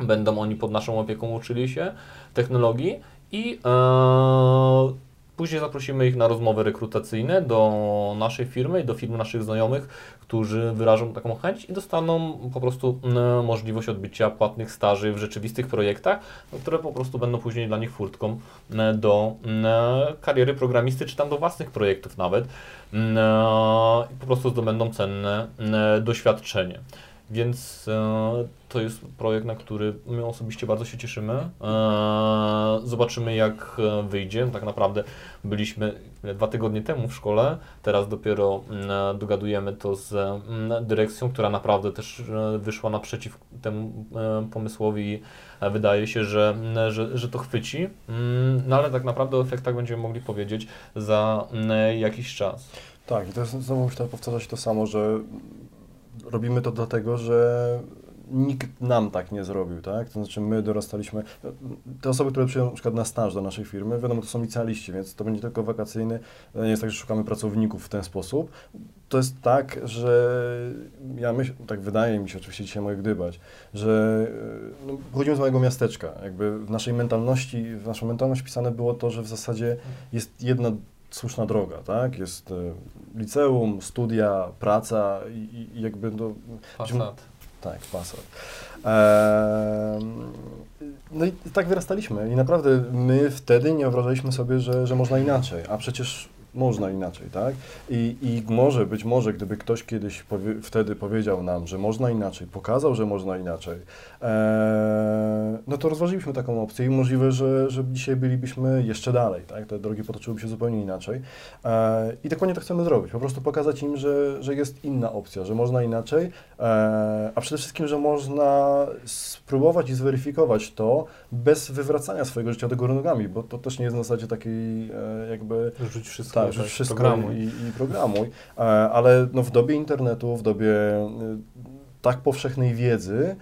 będą oni pod naszą opieką uczyli się technologii i e, później zaprosimy ich na rozmowy rekrutacyjne do naszej firmy i do firm naszych znajomych, którzy wyrażą taką chęć i dostaną po prostu mm, możliwość odbycia płatnych staży w rzeczywistych projektach, no, które po prostu będą później dla nich furtką mm, do mm, kariery programisty, czy tam do własnych projektów nawet. Mm, I po prostu zdobędą cenne mm, doświadczenie. Więc e, to jest projekt, na który my osobiście bardzo się cieszymy. E, zobaczymy, jak e, wyjdzie. Tak naprawdę byliśmy dwa tygodnie temu w szkole, teraz dopiero mm, dogadujemy to z mm, dyrekcją, która naprawdę też e, wyszła naprzeciw temu e, pomysłowi i wydaje się, że, mm, że, że to chwyci. No ale tak naprawdę o efektach będziemy mogli powiedzieć za jakiś czas. Tak, i to jest, znowu myślę, powtarza się to samo, że robimy to dlatego, że nikt nam tak nie zrobił, tak? To znaczy my dorastaliśmy, te osoby, które przyjdą na przykład na staż do naszej firmy, wiadomo, to są licealiści, więc to będzie tylko wakacyjny, nie jest tak, że szukamy pracowników w ten sposób. To jest tak, że ja myślę, tak wydaje mi się, oczywiście dzisiaj mogę gdybać, że no, pochodzimy z małego miasteczka, jakby w naszej mentalności, w naszą mentalność pisane było to, że w zasadzie jest jedna słuszna droga, tak? Jest e, liceum, studia, praca i, i jakby no, Fasad. tak, Passat. No i tak wyrastaliśmy i naprawdę my wtedy nie wyobrażaliśmy sobie, że, że można inaczej, a przecież można inaczej, tak? I, I może, być może, gdyby ktoś kiedyś powie, wtedy powiedział nam, że można inaczej, pokazał, że można inaczej, eee, no to rozważyliśmy taką opcję i możliwe, że, że dzisiaj bylibyśmy jeszcze dalej, tak? Te drogi potoczyłyby się zupełnie inaczej. Eee, I dokładnie to chcemy zrobić, po prostu pokazać im, że, że jest inna opcja, że można inaczej, eee, a przede wszystkim, że można spróbować i zweryfikować to bez wywracania swojego życia do góry nogami, bo to też nie jest na zasadzie takiej e, jakby Rzuć wszystko, tak, że wszystko programuj. i, i programuj, e, ale no w dobie internetu, w dobie y, tak powszechnej wiedzy,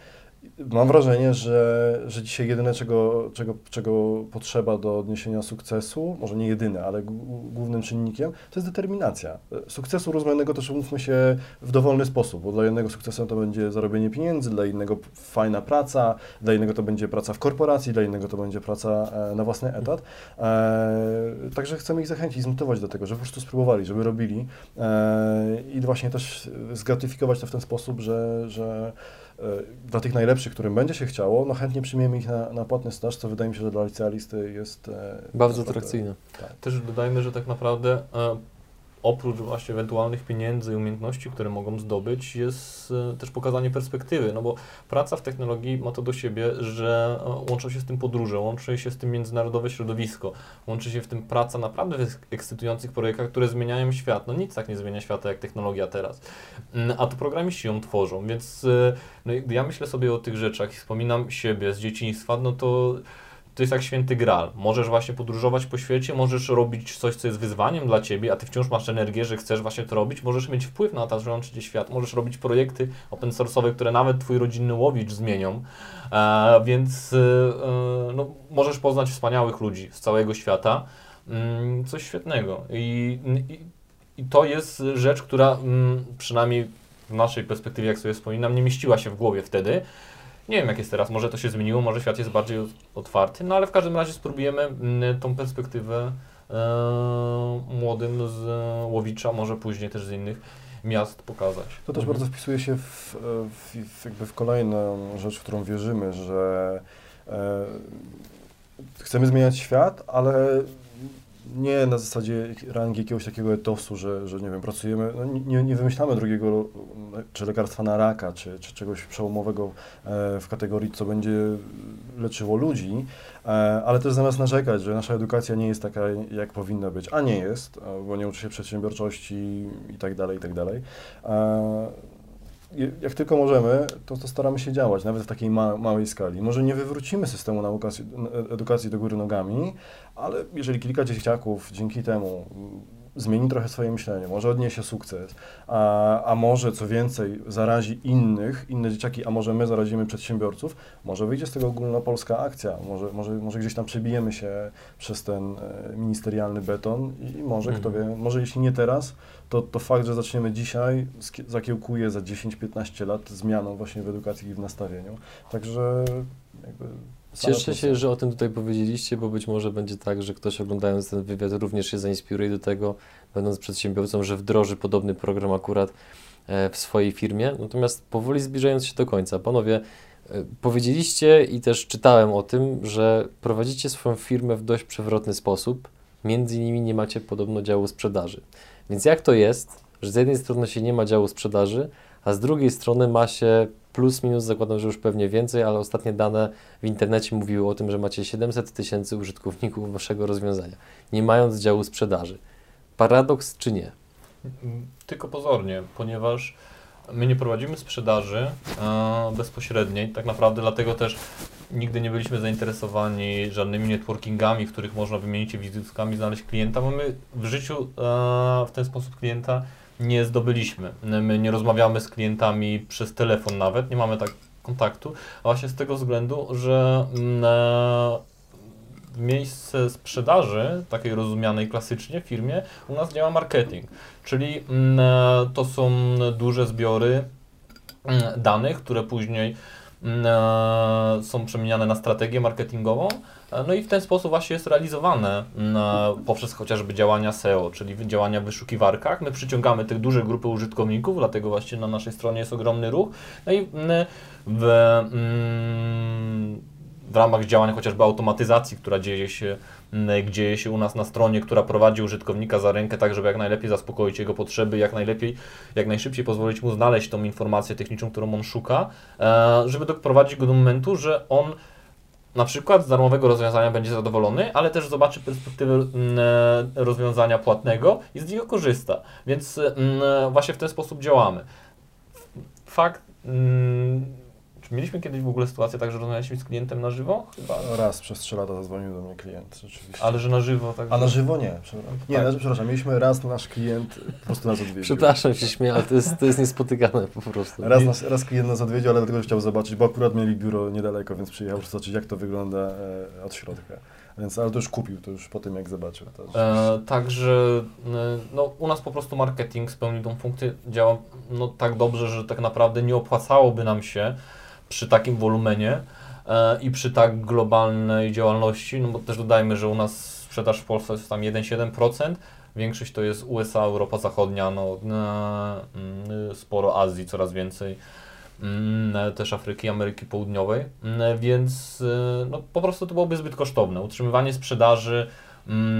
mam wrażenie, że, że dzisiaj jedyne, czego, czego, czego potrzeba do odniesienia sukcesu, może nie jedyne, ale gł- głównym czynnikiem, to jest determinacja. Sukcesu rozumianego też umówmy się w dowolny sposób, bo dla jednego sukcesem to będzie zarobienie pieniędzy, dla innego fajna praca, dla innego to będzie praca w korporacji, dla innego to będzie praca e, na własny etat. E, także chcemy ich zachęcić, zmotywować do tego, żeby po prostu spróbowali, żeby robili e, i właśnie też zgratyfikować to w ten sposób, że, że dla tych najlepszych, którym będzie się chciało, no chętnie przyjmiemy ich na, na płatny staż, co wydaje mi się, że dla licealisty jest e, Bardzo naprawdę- atrakcyjne. Też dodajmy, że tak naprawdę e, oprócz właśnie ewentualnych pieniędzy i umiejętności, które mogą zdobyć, jest e, też pokazanie perspektywy, no bo praca w technologii ma to do siebie, że e, łączą się z tym podróże, łączy się z tym międzynarodowe środowisko, łączy się w tym praca naprawdę w eks- ekscytujących projektach, które zmieniają świat. No nic tak nie zmienia świata jak technologia teraz. Mm, A to programiści ją tworzą, więc e, no, ja myślę sobie o tych rzeczach i wspominam siebie z dzieciństwa, no to to jest jak święty gral. Możesz właśnie podróżować po świecie, możesz robić coś, co jest wyzwaniem dla ciebie, a ty wciąż masz energię, że chcesz właśnie to robić, możesz mieć wpływ na otaczający cię świat, możesz robić projekty open source'owe, które nawet twój rodzinny łowicz zmienią, e, więc e, e, no, możesz poznać wspaniałych ludzi z całego świata. Mm, coś świetnego. I, i, I to jest rzecz, która mm, przynajmniej w naszej perspektywie, jak sobie wspominam, nie mieściła się w głowie wtedy. Nie wiem, jak jest teraz, może to się zmieniło, może świat jest bardziej otwarty, no ale w każdym razie spróbujemy mm, tą perspektywę młodym z Łowicza, może później też z innych miast pokazać. To też Mhm. bardzo wpisuje się w, w, w, jakby w kolejną rzecz, w którą wierzymy, że e, chcemy zmieniać świat, ale nie na zasadzie rangi jakiegoś takiego etosu, że, że nie wiem, pracujemy, no nie, nie wymyślamy drugiego, czy lekarstwa na raka, czy, czy czegoś przełomowego e, w kategorii, co będzie leczyło ludzi, e, ale też zamiast narzekać, że nasza edukacja nie jest taka, jak powinna być, a nie jest, e, bo nie uczy się przedsiębiorczości i tak dalej, i tak dalej. Jak tylko możemy, to, to staramy się działać, nawet w takiej ma, małej skali. Może nie wywrócimy systemu naukacji, edukacji do góry nogami, ale jeżeli kilka dzieciaków dzięki temu mm, zmieni trochę swoje myślenie, może odniesie sukces, a, a może co więcej zarazi innych, inne dzieciaki, a może my zarazimy przedsiębiorców, może wyjdzie z tego ogólnopolska akcja, może, może, może gdzieś tam przebijemy się przez ten e, ministerialny beton i może, kto wie, może jeśli nie teraz, to, to fakt, że zaczniemy dzisiaj, zakiełkuje za 10-15 lat zmianą właśnie w edukacji i w nastawieniu. Także jakby... Cieszę się, że o tym tutaj powiedzieliście, bo być może będzie tak, że ktoś oglądając ten wywiad również się zainspiruje do tego, będąc przedsiębiorcą, że wdroży podobny program akurat e, w swojej firmie. Natomiast powoli zbliżając się do końca, panowie, e, powiedzieliście i też czytałem o tym, że prowadzicie swoją firmę w dość przewrotny sposób. Między innymi nie macie podobno działu sprzedaży. Więc jak to jest, że z jednej strony się nie ma działu sprzedaży, a z drugiej strony ma się plus minus, zakładam, że już pewnie więcej, ale ostatnie dane w internecie mówiły o tym, że macie 700 tysięcy użytkowników waszego rozwiązania, nie mając działu sprzedaży. Paradoks czy nie? Tylko pozornie, ponieważ my nie prowadzimy sprzedaży e, bezpośredniej, tak naprawdę dlatego też nigdy nie byliśmy zainteresowani żadnymi networkingami, w których można wymienić się wizytkami, znaleźć klienta, bo my w życiu e, w ten sposób klienta nie zdobyliśmy. My nie rozmawiamy z klientami przez telefon nawet, nie mamy tak kontaktu, a właśnie z tego względu, że mm, e, miejsce sprzedaży, takiej rozumianej klasycznie w firmie, u nas działa marketing. Czyli mm, e, to są duże zbiory mm, danych, które później mm, e, są przemieniane na strategię marketingową. E, No i w ten sposób właśnie jest realizowane poprzez chociażby działania SEO, czyli działania w wyszukiwarkach. My przyciągamy tych duże grupy użytkowników, dlatego właśnie na naszej stronie jest ogromny ruch. No i w, mm, w ramach działań chociażby automatyzacji, która dzieje się, mm, dzieje się u nas na stronie, która prowadzi użytkownika za rękę, tak żeby jak najlepiej zaspokoić jego potrzeby, jak najlepiej, jak najszybciej pozwolić mu znaleźć tą informację techniczną, którą on szuka, e, żeby doprowadzić go do momentu, że on na przykład z darmowego rozwiązania będzie zadowolony, ale też zobaczy perspektywę mm, e, rozwiązania płatnego i z niego korzysta. Więc mm, właśnie w ten sposób działamy. Fakt, czy mieliśmy kiedyś w ogóle sytuację tak, że rozmawialiśmy z klientem na żywo? Chyba. Raz przez 3 lata zadzwonił do mnie klient, rzeczywiście. Ale że na żywo, tak? A na żywo nie, przepraszam. Nie, Tak. na, przepraszam, mieliśmy raz nasz klient po prostu nas odwiedził. Przepraszam się śmieję, ale to jest, to jest niespotykane po prostu. Raz, nas, raz klient nas odwiedził, ale dlatego że chciał zobaczyć, bo akurat mieli biuro niedaleko, więc przyjechał zobaczyć jak to wygląda e, od środka. Więc, ale to już kupił, to już po tym jak zobaczył. To E, także e, no, u nas po prostu marketing spełnił tą funkcję, działa no, tak dobrze, że tak naprawdę nie opłacałoby nam się przy takim wolumenie e, i przy tak globalnej działalności, no bo też dodajmy, że u nas sprzedaż w Polsce jest tam 1,7%, większość to jest USA, Europa Zachodnia, no, e, mm, sporo Azji, coraz więcej. Mm, też Afryki, Ameryki Południowej, Mm, więc e, no, po prostu to byłoby zbyt kosztowne. Utrzymywanie sprzedaży,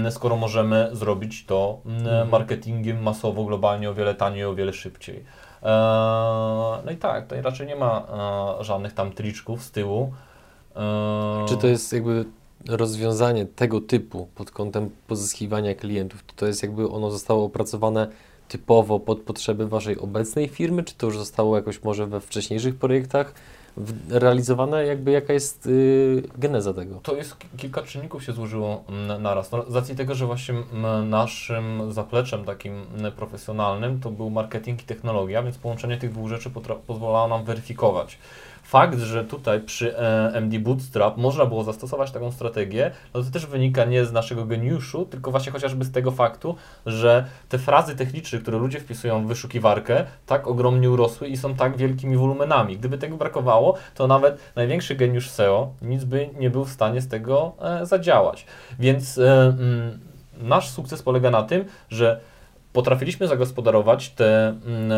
skoro możemy zrobić to Mhm. marketingiem masowo, globalnie, o wiele taniej, o wiele szybciej. E, No i tak, tutaj raczej nie ma e, żadnych tam triczków z tyłu. E, Czy to jest jakby rozwiązanie tego typu pod kątem pozyskiwania klientów? To, to jest jakby ono zostało opracowane typowo pod potrzeby waszej obecnej firmy, czy to już zostało jakoś może we wcześniejszych projektach realizowane? Jakby jaka jest y, geneza tego? To jest ki- kilka czynników się złożyło mm, naraz. No, z racji tego, że właśnie naszym zapleczem takim profesjonalnym to był marketing i technologia, więc połączenie tych dwóch rzeczy pozwalało nam weryfikować. Fakt, że tutaj przy e, MD Bootstrap można było zastosować taką strategię, no to też wynika nie z naszego geniuszu, tylko właśnie chociażby z tego faktu, że te frazy techniczne, które ludzie wpisują w wyszukiwarkę, tak ogromnie urosły i są tak wielkimi wolumenami. Gdyby tego brakowało, to nawet największy geniusz SEO nic by nie był w stanie z tego e, zadziałać. Więc e, mm, nasz sukces polega na tym, że potrafiliśmy zagospodarować te, mm,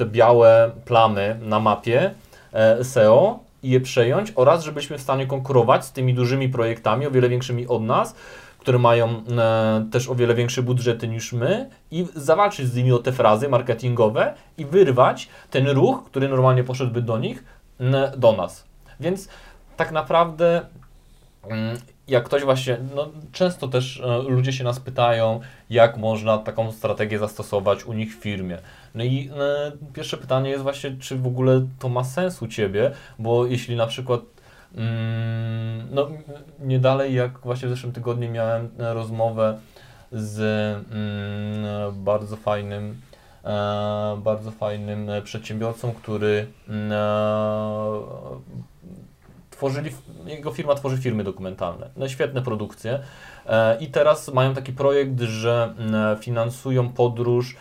te białe plamy na mapie e, SEO i je przejąć oraz, żebyśmy w stanie konkurować z tymi dużymi projektami, o wiele większymi od nas, które mają e, też o wiele większe budżety niż my i zawalczyć z nimi o te frazy marketingowe i wyrwać ten ruch, który normalnie poszedłby do nich, do nas. Więc tak naprawdę mm, jak ktoś właśnie, no często też e, ludzie się nas pytają, jak można taką strategię zastosować u nich w firmie. No i e, pierwsze pytanie jest właśnie, czy w ogóle to ma sens u Ciebie, bo jeśli na przykład mm, no nie dalej jak właśnie w zeszłym tygodniu miałem e, rozmowę z mm, bardzo fajnym e, bardzo fajnym e, przedsiębiorcą, który mm, e, tworzyli, jego firma tworzy firmy dokumentalne, no świetne produkcje e, i teraz mają taki projekt, że mm, finansują podróż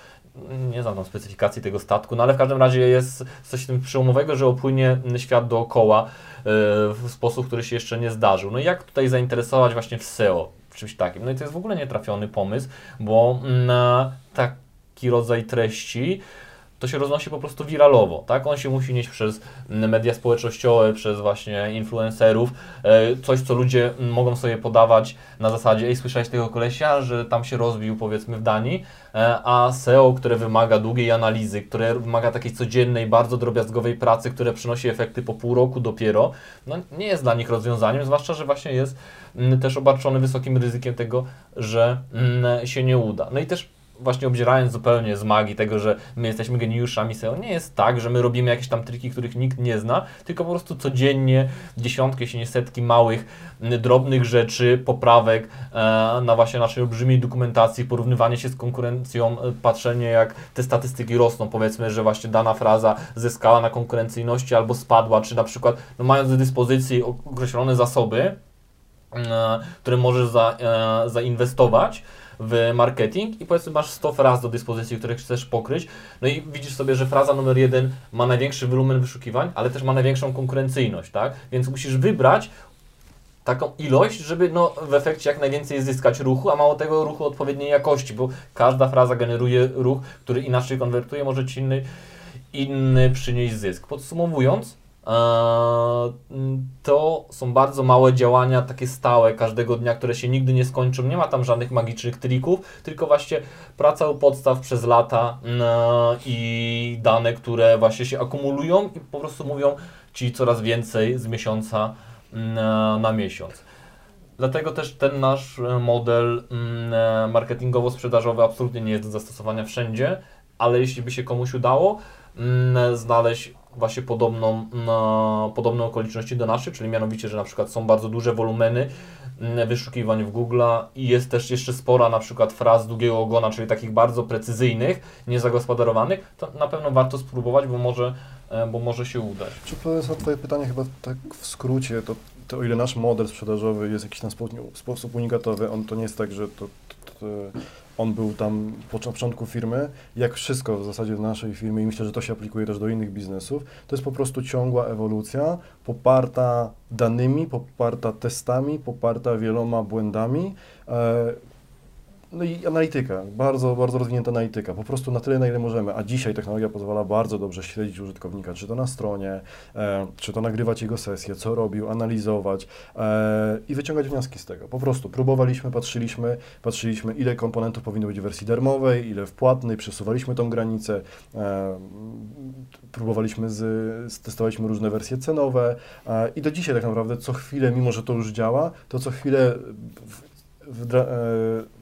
nie znam tam specyfikacji tego statku, no ale w każdym razie jest coś tym przełomowego, że opłynie świat dookoła e, w sposób, który się jeszcze nie zdarzył. No i jak tutaj zainteresować właśnie w SEO, czymś takim? No i to jest w ogóle nietrafiony pomysł, bo na taki rodzaj treści to się roznosi po prostu wiralowo, tak? On się musi nieść przez media społecznościowe, przez właśnie influencerów, e, coś, co ludzie mogą sobie podawać na zasadzie, ej, słyszałeś tego kolesia, że tam się rozbił, powiedzmy, w Danii, e, a SEO, które wymaga długiej analizy, które wymaga takiej codziennej, bardzo drobiazgowej pracy, które przynosi efekty po pół roku dopiero, no nie jest dla nich rozwiązaniem, zwłaszcza, że właśnie jest też obarczony wysokim ryzykiem tego, że się nie uda. No i też właśnie obzierając zupełnie z magii tego, że my jesteśmy geniuszami SEO, nie jest tak, że my robimy jakieś tam triki, których nikt nie zna, tylko po prostu codziennie dziesiątki, jeśli nie setki małych, drobnych rzeczy, poprawek e, na właśnie naszej olbrzymiej dokumentacji, porównywanie się z konkurencją, e, patrzenie jak te statystyki rosną, powiedzmy, że właśnie dana fraza zyskała na konkurencyjności albo spadła, czy na przykład no, mając do dyspozycji określone zasoby, e, które możesz za, zainwestować, w marketing i powiedzmy masz 100 fraz do dyspozycji, które chcesz pokryć, no i widzisz sobie, że fraza numer jeden ma największy wolumen wyszukiwań, ale też ma największą konkurencyjność, tak? Więc musisz wybrać taką ilość, żeby no, w efekcie jak najwięcej zyskać ruchu, a mało tego ruchu odpowiedniej jakości, bo każda fraza generuje ruch, który inaczej konwertuje, może ci inny, inny przynieść zysk. Podsumowując, to są bardzo małe działania, takie stałe każdego dnia, które się nigdy nie skończą. Nie ma tam żadnych magicznych trików, tylko właśnie praca u podstaw przez lata i dane, które właśnie się akumulują i po prostu mówią Ci coraz więcej z miesiąca na miesiąc. Dlatego też ten nasz e, model marketingowo-sprzedażowy absolutnie nie jest do zastosowania wszędzie, ale jeśli by się komuś udało znaleźć właśnie podobną, no, podobne okoliczności do naszych, czyli mianowicie, że na przykład są bardzo duże wolumeny mm, wyszukiwań w Google i jest też jeszcze spora na przykład fraz długiego ogona, czyli takich bardzo precyzyjnych, niezagospodarowanych, to na pewno warto spróbować, bo może, e, bo może się udać. Czy na Twoje pytanie chyba tak w skrócie, to, to o ile nasz model sprzedażowy jest jakiś tam sposób unikatowy, on to nie jest tak, że to, to, to on był tam po początku firmy, jak wszystko w zasadzie w naszej firmie i myślę, że to się aplikuje też do innych biznesów, to jest po prostu ciągła ewolucja, poparta danymi, poparta testami, poparta wieloma błędami, e, no i analityka, bardzo, bardzo rozwinięta analityka, po prostu na tyle, na ile możemy. A dzisiaj technologia pozwala bardzo dobrze śledzić użytkownika, czy to na stronie, e, czy to nagrywać jego sesję, co robił, analizować e, i wyciągać wnioski z tego. Po prostu próbowaliśmy, patrzyliśmy, patrzyliśmy, ile komponentów powinno być w wersji darmowej, ile w płatnej, przesuwaliśmy tą granicę, e, próbowaliśmy, z, testowaliśmy różne wersje cenowe e, i do dzisiaj tak naprawdę co chwilę, mimo że to już działa, to co chwilę w,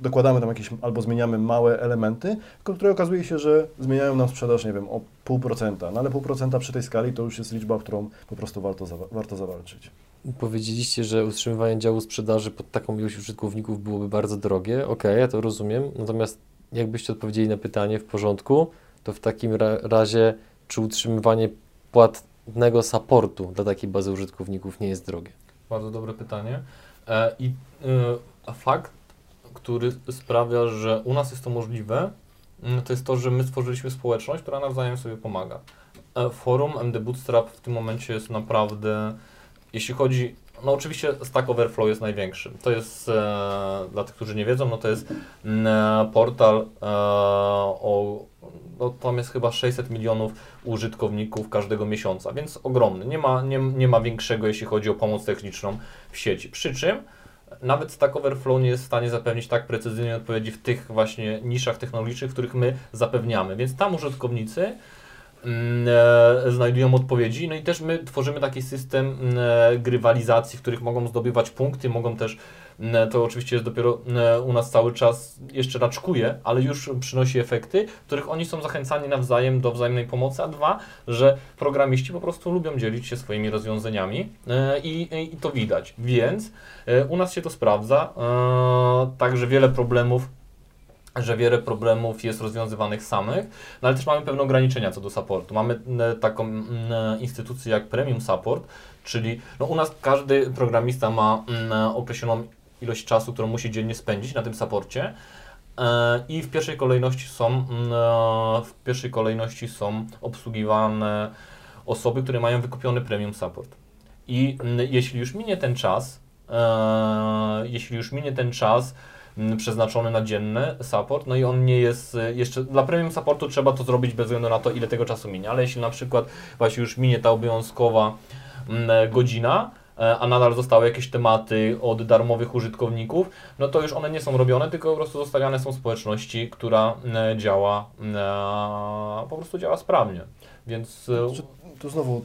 dokładamy tam jakieś albo zmieniamy małe elementy, które okazuje się, że zmieniają nam sprzedaż, nie wiem, o pół procenta. No ale pół procenta przy tej skali to już jest liczba, którą po prostu warto, warto zawalczyć. Powiedzieliście, że utrzymywanie działu sprzedaży pod taką ilość użytkowników byłoby bardzo drogie. Okej, okay, ja to rozumiem. Natomiast jakbyście odpowiedzieli na pytanie w porządku, to w takim ra razie czy utrzymywanie płatnego supportu dla takiej bazy użytkowników nie jest drogie? Bardzo dobre pytanie. E, I e, fakt, który sprawia, że u nas jest to możliwe, mm, to jest to, że my stworzyliśmy społeczność, która nawzajem sobie pomaga. E, forum MD Bootstrap w tym momencie jest naprawdę, jeśli chodzi no oczywiście Stack Overflow jest największy. To jest, e, dla tych, którzy nie wiedzą, no to jest mm, e, portal o, no tam jest chyba 600 milionów użytkowników każdego miesiąca, więc ogromny. Nie ma, nie, nie ma większego, jeśli chodzi o pomoc techniczną w sieci. Przy czym nawet Stack Overflow nie jest w stanie zapewnić tak precyzyjnej odpowiedzi w tych właśnie niszach technologicznych, w których my zapewniamy. Więc tam użytkownicy mm, e, znajdują odpowiedzi. No i też my tworzymy taki system mm, e, grywalizacji, w których mogą zdobywać punkty, mogą też, to oczywiście jest dopiero e, u nas cały czas jeszcze raczkuje, ale już przynosi efekty, których oni są zachęcani nawzajem do wzajemnej pomocy, a dwa, że programiści po prostu lubią dzielić się swoimi rozwiązaniami e, i, i to widać. Więc e, u nas się to sprawdza, e, także wiele problemów że wiele problemów jest rozwiązywanych samych, no ale też mamy pewne ograniczenia co do supportu. Mamy e, taką e, instytucję jak Premium Support, czyli no u nas każdy programista ma określoną ilość czasu, którą musi dziennie spędzić na tym supporcie. E, I w pierwszej kolejności są mm, w pierwszej kolejności są obsługiwane osoby, które mają wykupiony premium support. I jeśli już minie ten czas, jeśli już minie ten czas, Mm, przeznaczony na dzienny support, no i on nie jest jeszcze, dla premium supportu trzeba to zrobić bez względu na to, ile tego czasu minie, ale jeśli na przykład właśnie już minie ta obowiązkowa mm, godzina, e, a nadal zostały jakieś tematy od darmowych użytkowników, no to już one nie są robione, tylko po prostu zostawiane są społeczności, która mm, działa, po prostu działa sprawnie. Więc... E, znaczy, tu znowu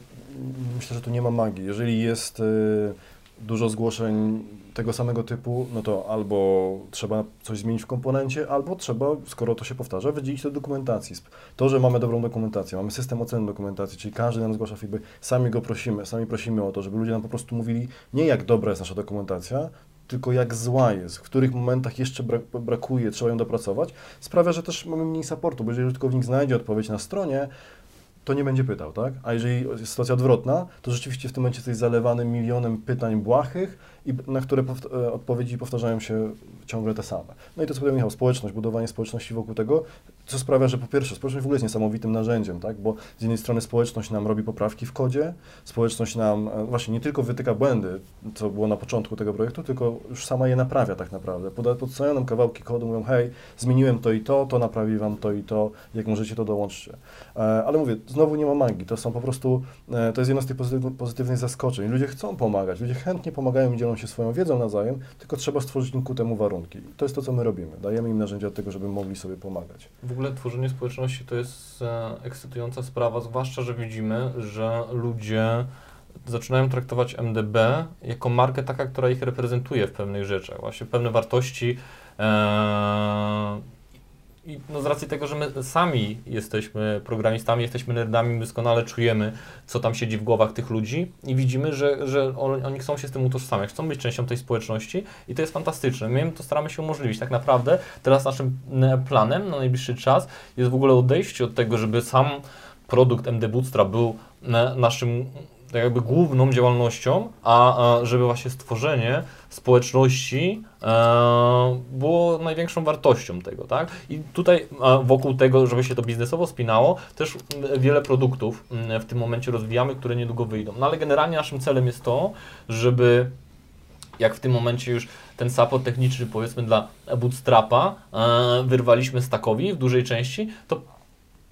myślę, że tu nie ma magii. Jeżeli jest dużo zgłoszeń tego samego typu, no to albo trzeba coś zmienić w komponencie, albo trzeba, skoro to się powtarza, wydzielić to do dokumentacji. To, że mamy dobrą dokumentację, mamy system oceny dokumentacji, czyli każdy nam zgłasza feedback, sami go prosimy, sami prosimy o to, żeby ludzie nam po prostu mówili nie jak dobra jest nasza dokumentacja, tylko jak zła jest, w których momentach jeszcze brak, brakuje, trzeba ją dopracować, sprawia, że też mamy mniej supportu, bo jeżeli użytkownik znajdzie odpowiedź na stronie, to nie będzie pytał, tak? A jeżeli jest sytuacja odwrotna, to rzeczywiście w tym momencie jesteś zalewany milionem pytań błahych, i na które e, odpowiedzi powtarzają się ciągle te same. No i to, co powiedział Michał, społeczność, budowanie społeczności wokół tego, co sprawia, że po pierwsze, społeczność w ogóle jest niesamowitym narzędziem, tak? bo z jednej strony społeczność nam robi poprawki w kodzie, społeczność nam e, właśnie nie tylko wytyka błędy, co było na początku tego projektu, tylko już sama je naprawia tak naprawdę. Podstawiają nam kawałki kodu, mówią, hej, zmieniłem to i to, to naprawi wam to i to, jak możecie to dołączcie. E, ale mówię, znowu nie ma magii, to są po prostu, to jest jedno z tych pozytywnych zaskoczeń. Ludzie chcą pomagać, ludzie chętnie pomagają i dzielą się swoją wiedzą nawzajem, tylko trzeba stworzyć ku temu warunki. I to jest to, co my robimy. Dajemy im narzędzia do tego, żeby mogli sobie pomagać. W ogóle tworzenie społeczności to jest e, ekscytująca sprawa, zwłaszcza, że widzimy, że ludzie zaczynają traktować MDB jako markę taka, która ich reprezentuje w pewnych rzeczach. Właśnie pewne wartości e, i no z racji tego, że my sami jesteśmy programistami, jesteśmy nerdami, doskonale czujemy, co tam siedzi w głowach tych ludzi i widzimy, że, że oni chcą się z tym utożsamiać, chcą być częścią tej społeczności i to jest fantastyczne. My to staramy się umożliwić. Tak naprawdę teraz naszym planem na najbliższy czas jest w ogóle odejście od tego, żeby sam produkt MD Bootstrap był naszym tak jakby główną działalnością, a żeby właśnie stworzenie społeczności e, było największą wartością tego, tak? I tutaj e, wokół tego, żeby się to biznesowo spinało, też wiele produktów w tym momencie rozwijamy, które niedługo wyjdą. No ale generalnie naszym celem jest to, żeby jak w tym momencie już ten support techniczny powiedzmy dla Bootstrapa e, wyrwaliśmy stackowi w dużej części, to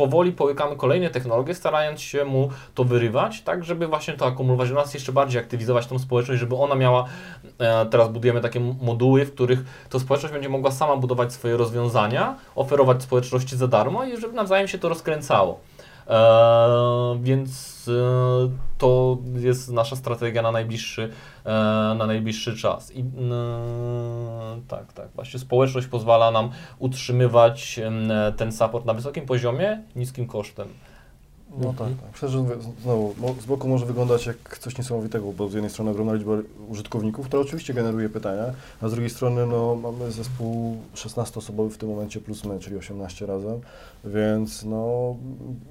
powoli połykamy kolejne technologie, starając się mu to wyrywać, tak, żeby właśnie to akumulować, żeby nas jeszcze bardziej aktywizować tą społeczność, żeby ona miała, e, teraz budujemy takie moduły, w których to społeczność będzie mogła sama budować swoje rozwiązania, oferować społeczności za darmo i żeby nawzajem się to rozkręcało. E, więc to jest nasza strategia na najbliższy, e, na najbliższy czas. I tak, tak, właśnie społeczność pozwala nam utrzymywać ten support na wysokim poziomie, niskim kosztem. No tak, tak. Myślę, że znowu, z boku może wyglądać jak coś niesamowitego, bo z jednej strony ogromna liczba użytkowników, która oczywiście generuje pytania, a z drugiej strony no, mamy zespół 16-osobowy w tym momencie plus my, czyli 18 razem, więc no,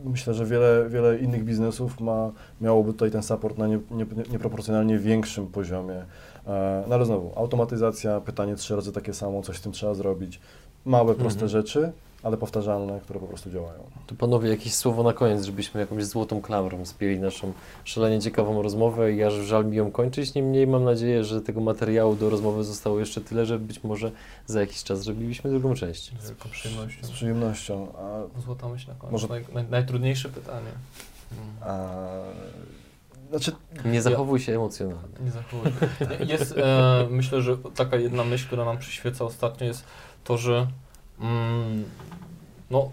myślę, że wiele, wiele innych biznesów ma, miałoby tutaj ten support na nie, nie, nieproporcjonalnie większym poziomie. E, no ale znowu, automatyzacja, pytanie trzy razy takie samo, coś z tym trzeba zrobić Małe, proste Mhm. rzeczy, ale powtarzalne, które po prostu działają. To panowie, jakieś słowo na koniec, żebyśmy jakąś złotą klamrą spieli naszą szalenie ciekawą rozmowę i aż żal mi ją kończyć. Niemniej mam nadzieję, że tego materiału do rozmowy zostało jeszcze tyle, że być może za jakiś czas zrobiliśmy drugą część. Z wielką przyjemnością. Z przyjemnością. A, Złota myśl na koniec. Może- Naj, naj, najtrudniejsze pytanie. A, znaczy, Nie zachowuj się emocjonalnie. Nie zachowuj. Jest, e, myślę, że taka jedna myśl, która nam przyświeca ostatnio jest to, że mm, no,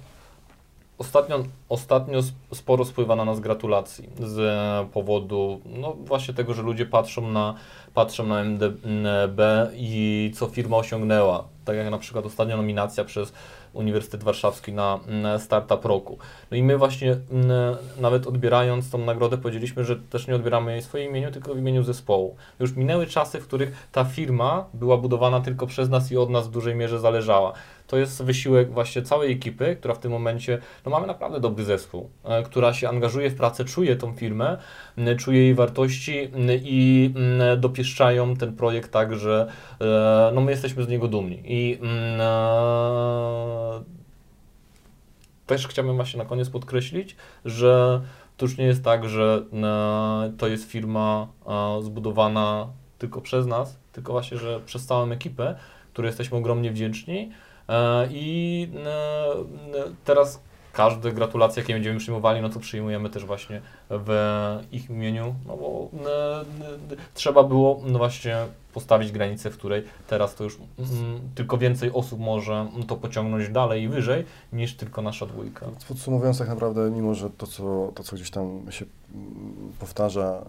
ostatnio, ostatnio sp- sporo spływa na nas gratulacji z powodu no, właśnie tego, że ludzie patrzą na, patrzą na MDB i co firma osiągnęła. Tak jak na przykład ostatnia nominacja przez Uniwersytet Warszawski na Startup Roku. No i my właśnie mm, nawet odbierając tą nagrodę powiedzieliśmy, że też nie odbieramy jej w swoim imieniu, tylko w imieniu zespołu. Już minęły czasy, w których ta firma była budowana tylko przez nas i od nas w dużej mierze zależała. To jest wysiłek właśnie całej ekipy, która w tym momencie, no mamy naprawdę dobry zespół, e, która się angażuje w pracę, czuje tą firmę, czuje jej wartości i dopieszczają ten projekt tak, że e, no my jesteśmy z niego dumni. I e, też chciałbym właśnie na koniec podkreślić, że to już nie jest tak, że to jest firma zbudowana tylko przez nas, tylko właśnie, że przez całą ekipę, której jesteśmy ogromnie wdzięczni. E, I e, e, teraz każde gratulacje, jakie będziemy przyjmowali, no to przyjmujemy też właśnie w ich imieniu, no bo trzeba było no właśnie postawić granicę, w której teraz to już tylko więcej osób może to pociągnąć dalej i wyżej, niż tylko nasza dwójka. Podsumowując tak naprawdę, mimo że to, co, to, co gdzieś tam się powtarza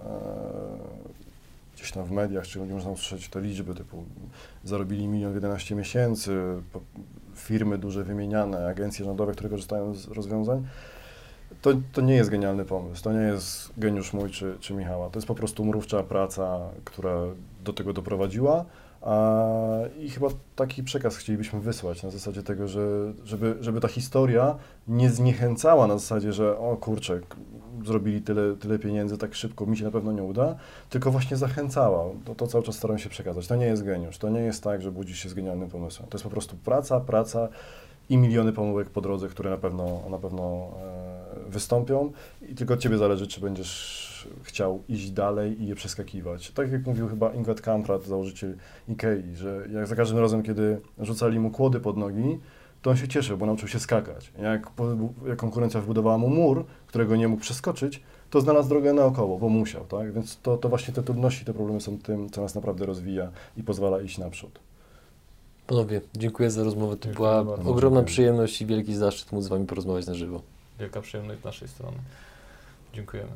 gdzieś tam w mediach, czy można usłyszeć te liczby, typu zarobili milion w 11 miesięcy, firmy duże wymieniane, agencje rządowe, które korzystają z rozwiązań, to, to nie jest genialny pomysł, to nie jest geniusz mój czy, czy Michała, to jest po prostu mrówcza praca, która do tego doprowadziła, a, I chyba taki przekaz chcielibyśmy wysłać na zasadzie tego, że, żeby, żeby ta historia nie zniechęcała na zasadzie, że o kurczę, zrobili tyle, tyle pieniędzy tak szybko, mi się na pewno nie uda, tylko właśnie zachęcała. To, to cały czas staram się przekazać. To nie jest geniusz, to nie jest tak, że budzisz się z genialnym pomysłem. To jest po prostu praca, praca i miliony pomyłek po drodze, które na pewno, na pewno e, wystąpią i tylko od Ciebie zależy, czy będziesz chciał iść dalej i je przeskakiwać. Tak jak mówił chyba Ingrid Kamprad, założyciel Ikei, że jak za każdym razem, kiedy rzucali mu kłody pod nogi, to on się cieszył, bo nauczył się skakać. Jak, jak konkurencja wybudowała mu mur, którego nie mógł przeskoczyć, to znalazł drogę naokoło, bo musiał, tak? Więc to, to właśnie te trudności, te problemy są tym, co nas naprawdę rozwija i pozwala iść naprzód. Panowie, dziękuję za rozmowę. To Dziękuję była bardzo. ogromna przyjemność i wielki zaszczyt móc z Wami porozmawiać na żywo. Wielka przyjemność z naszej strony. Dziękujemy.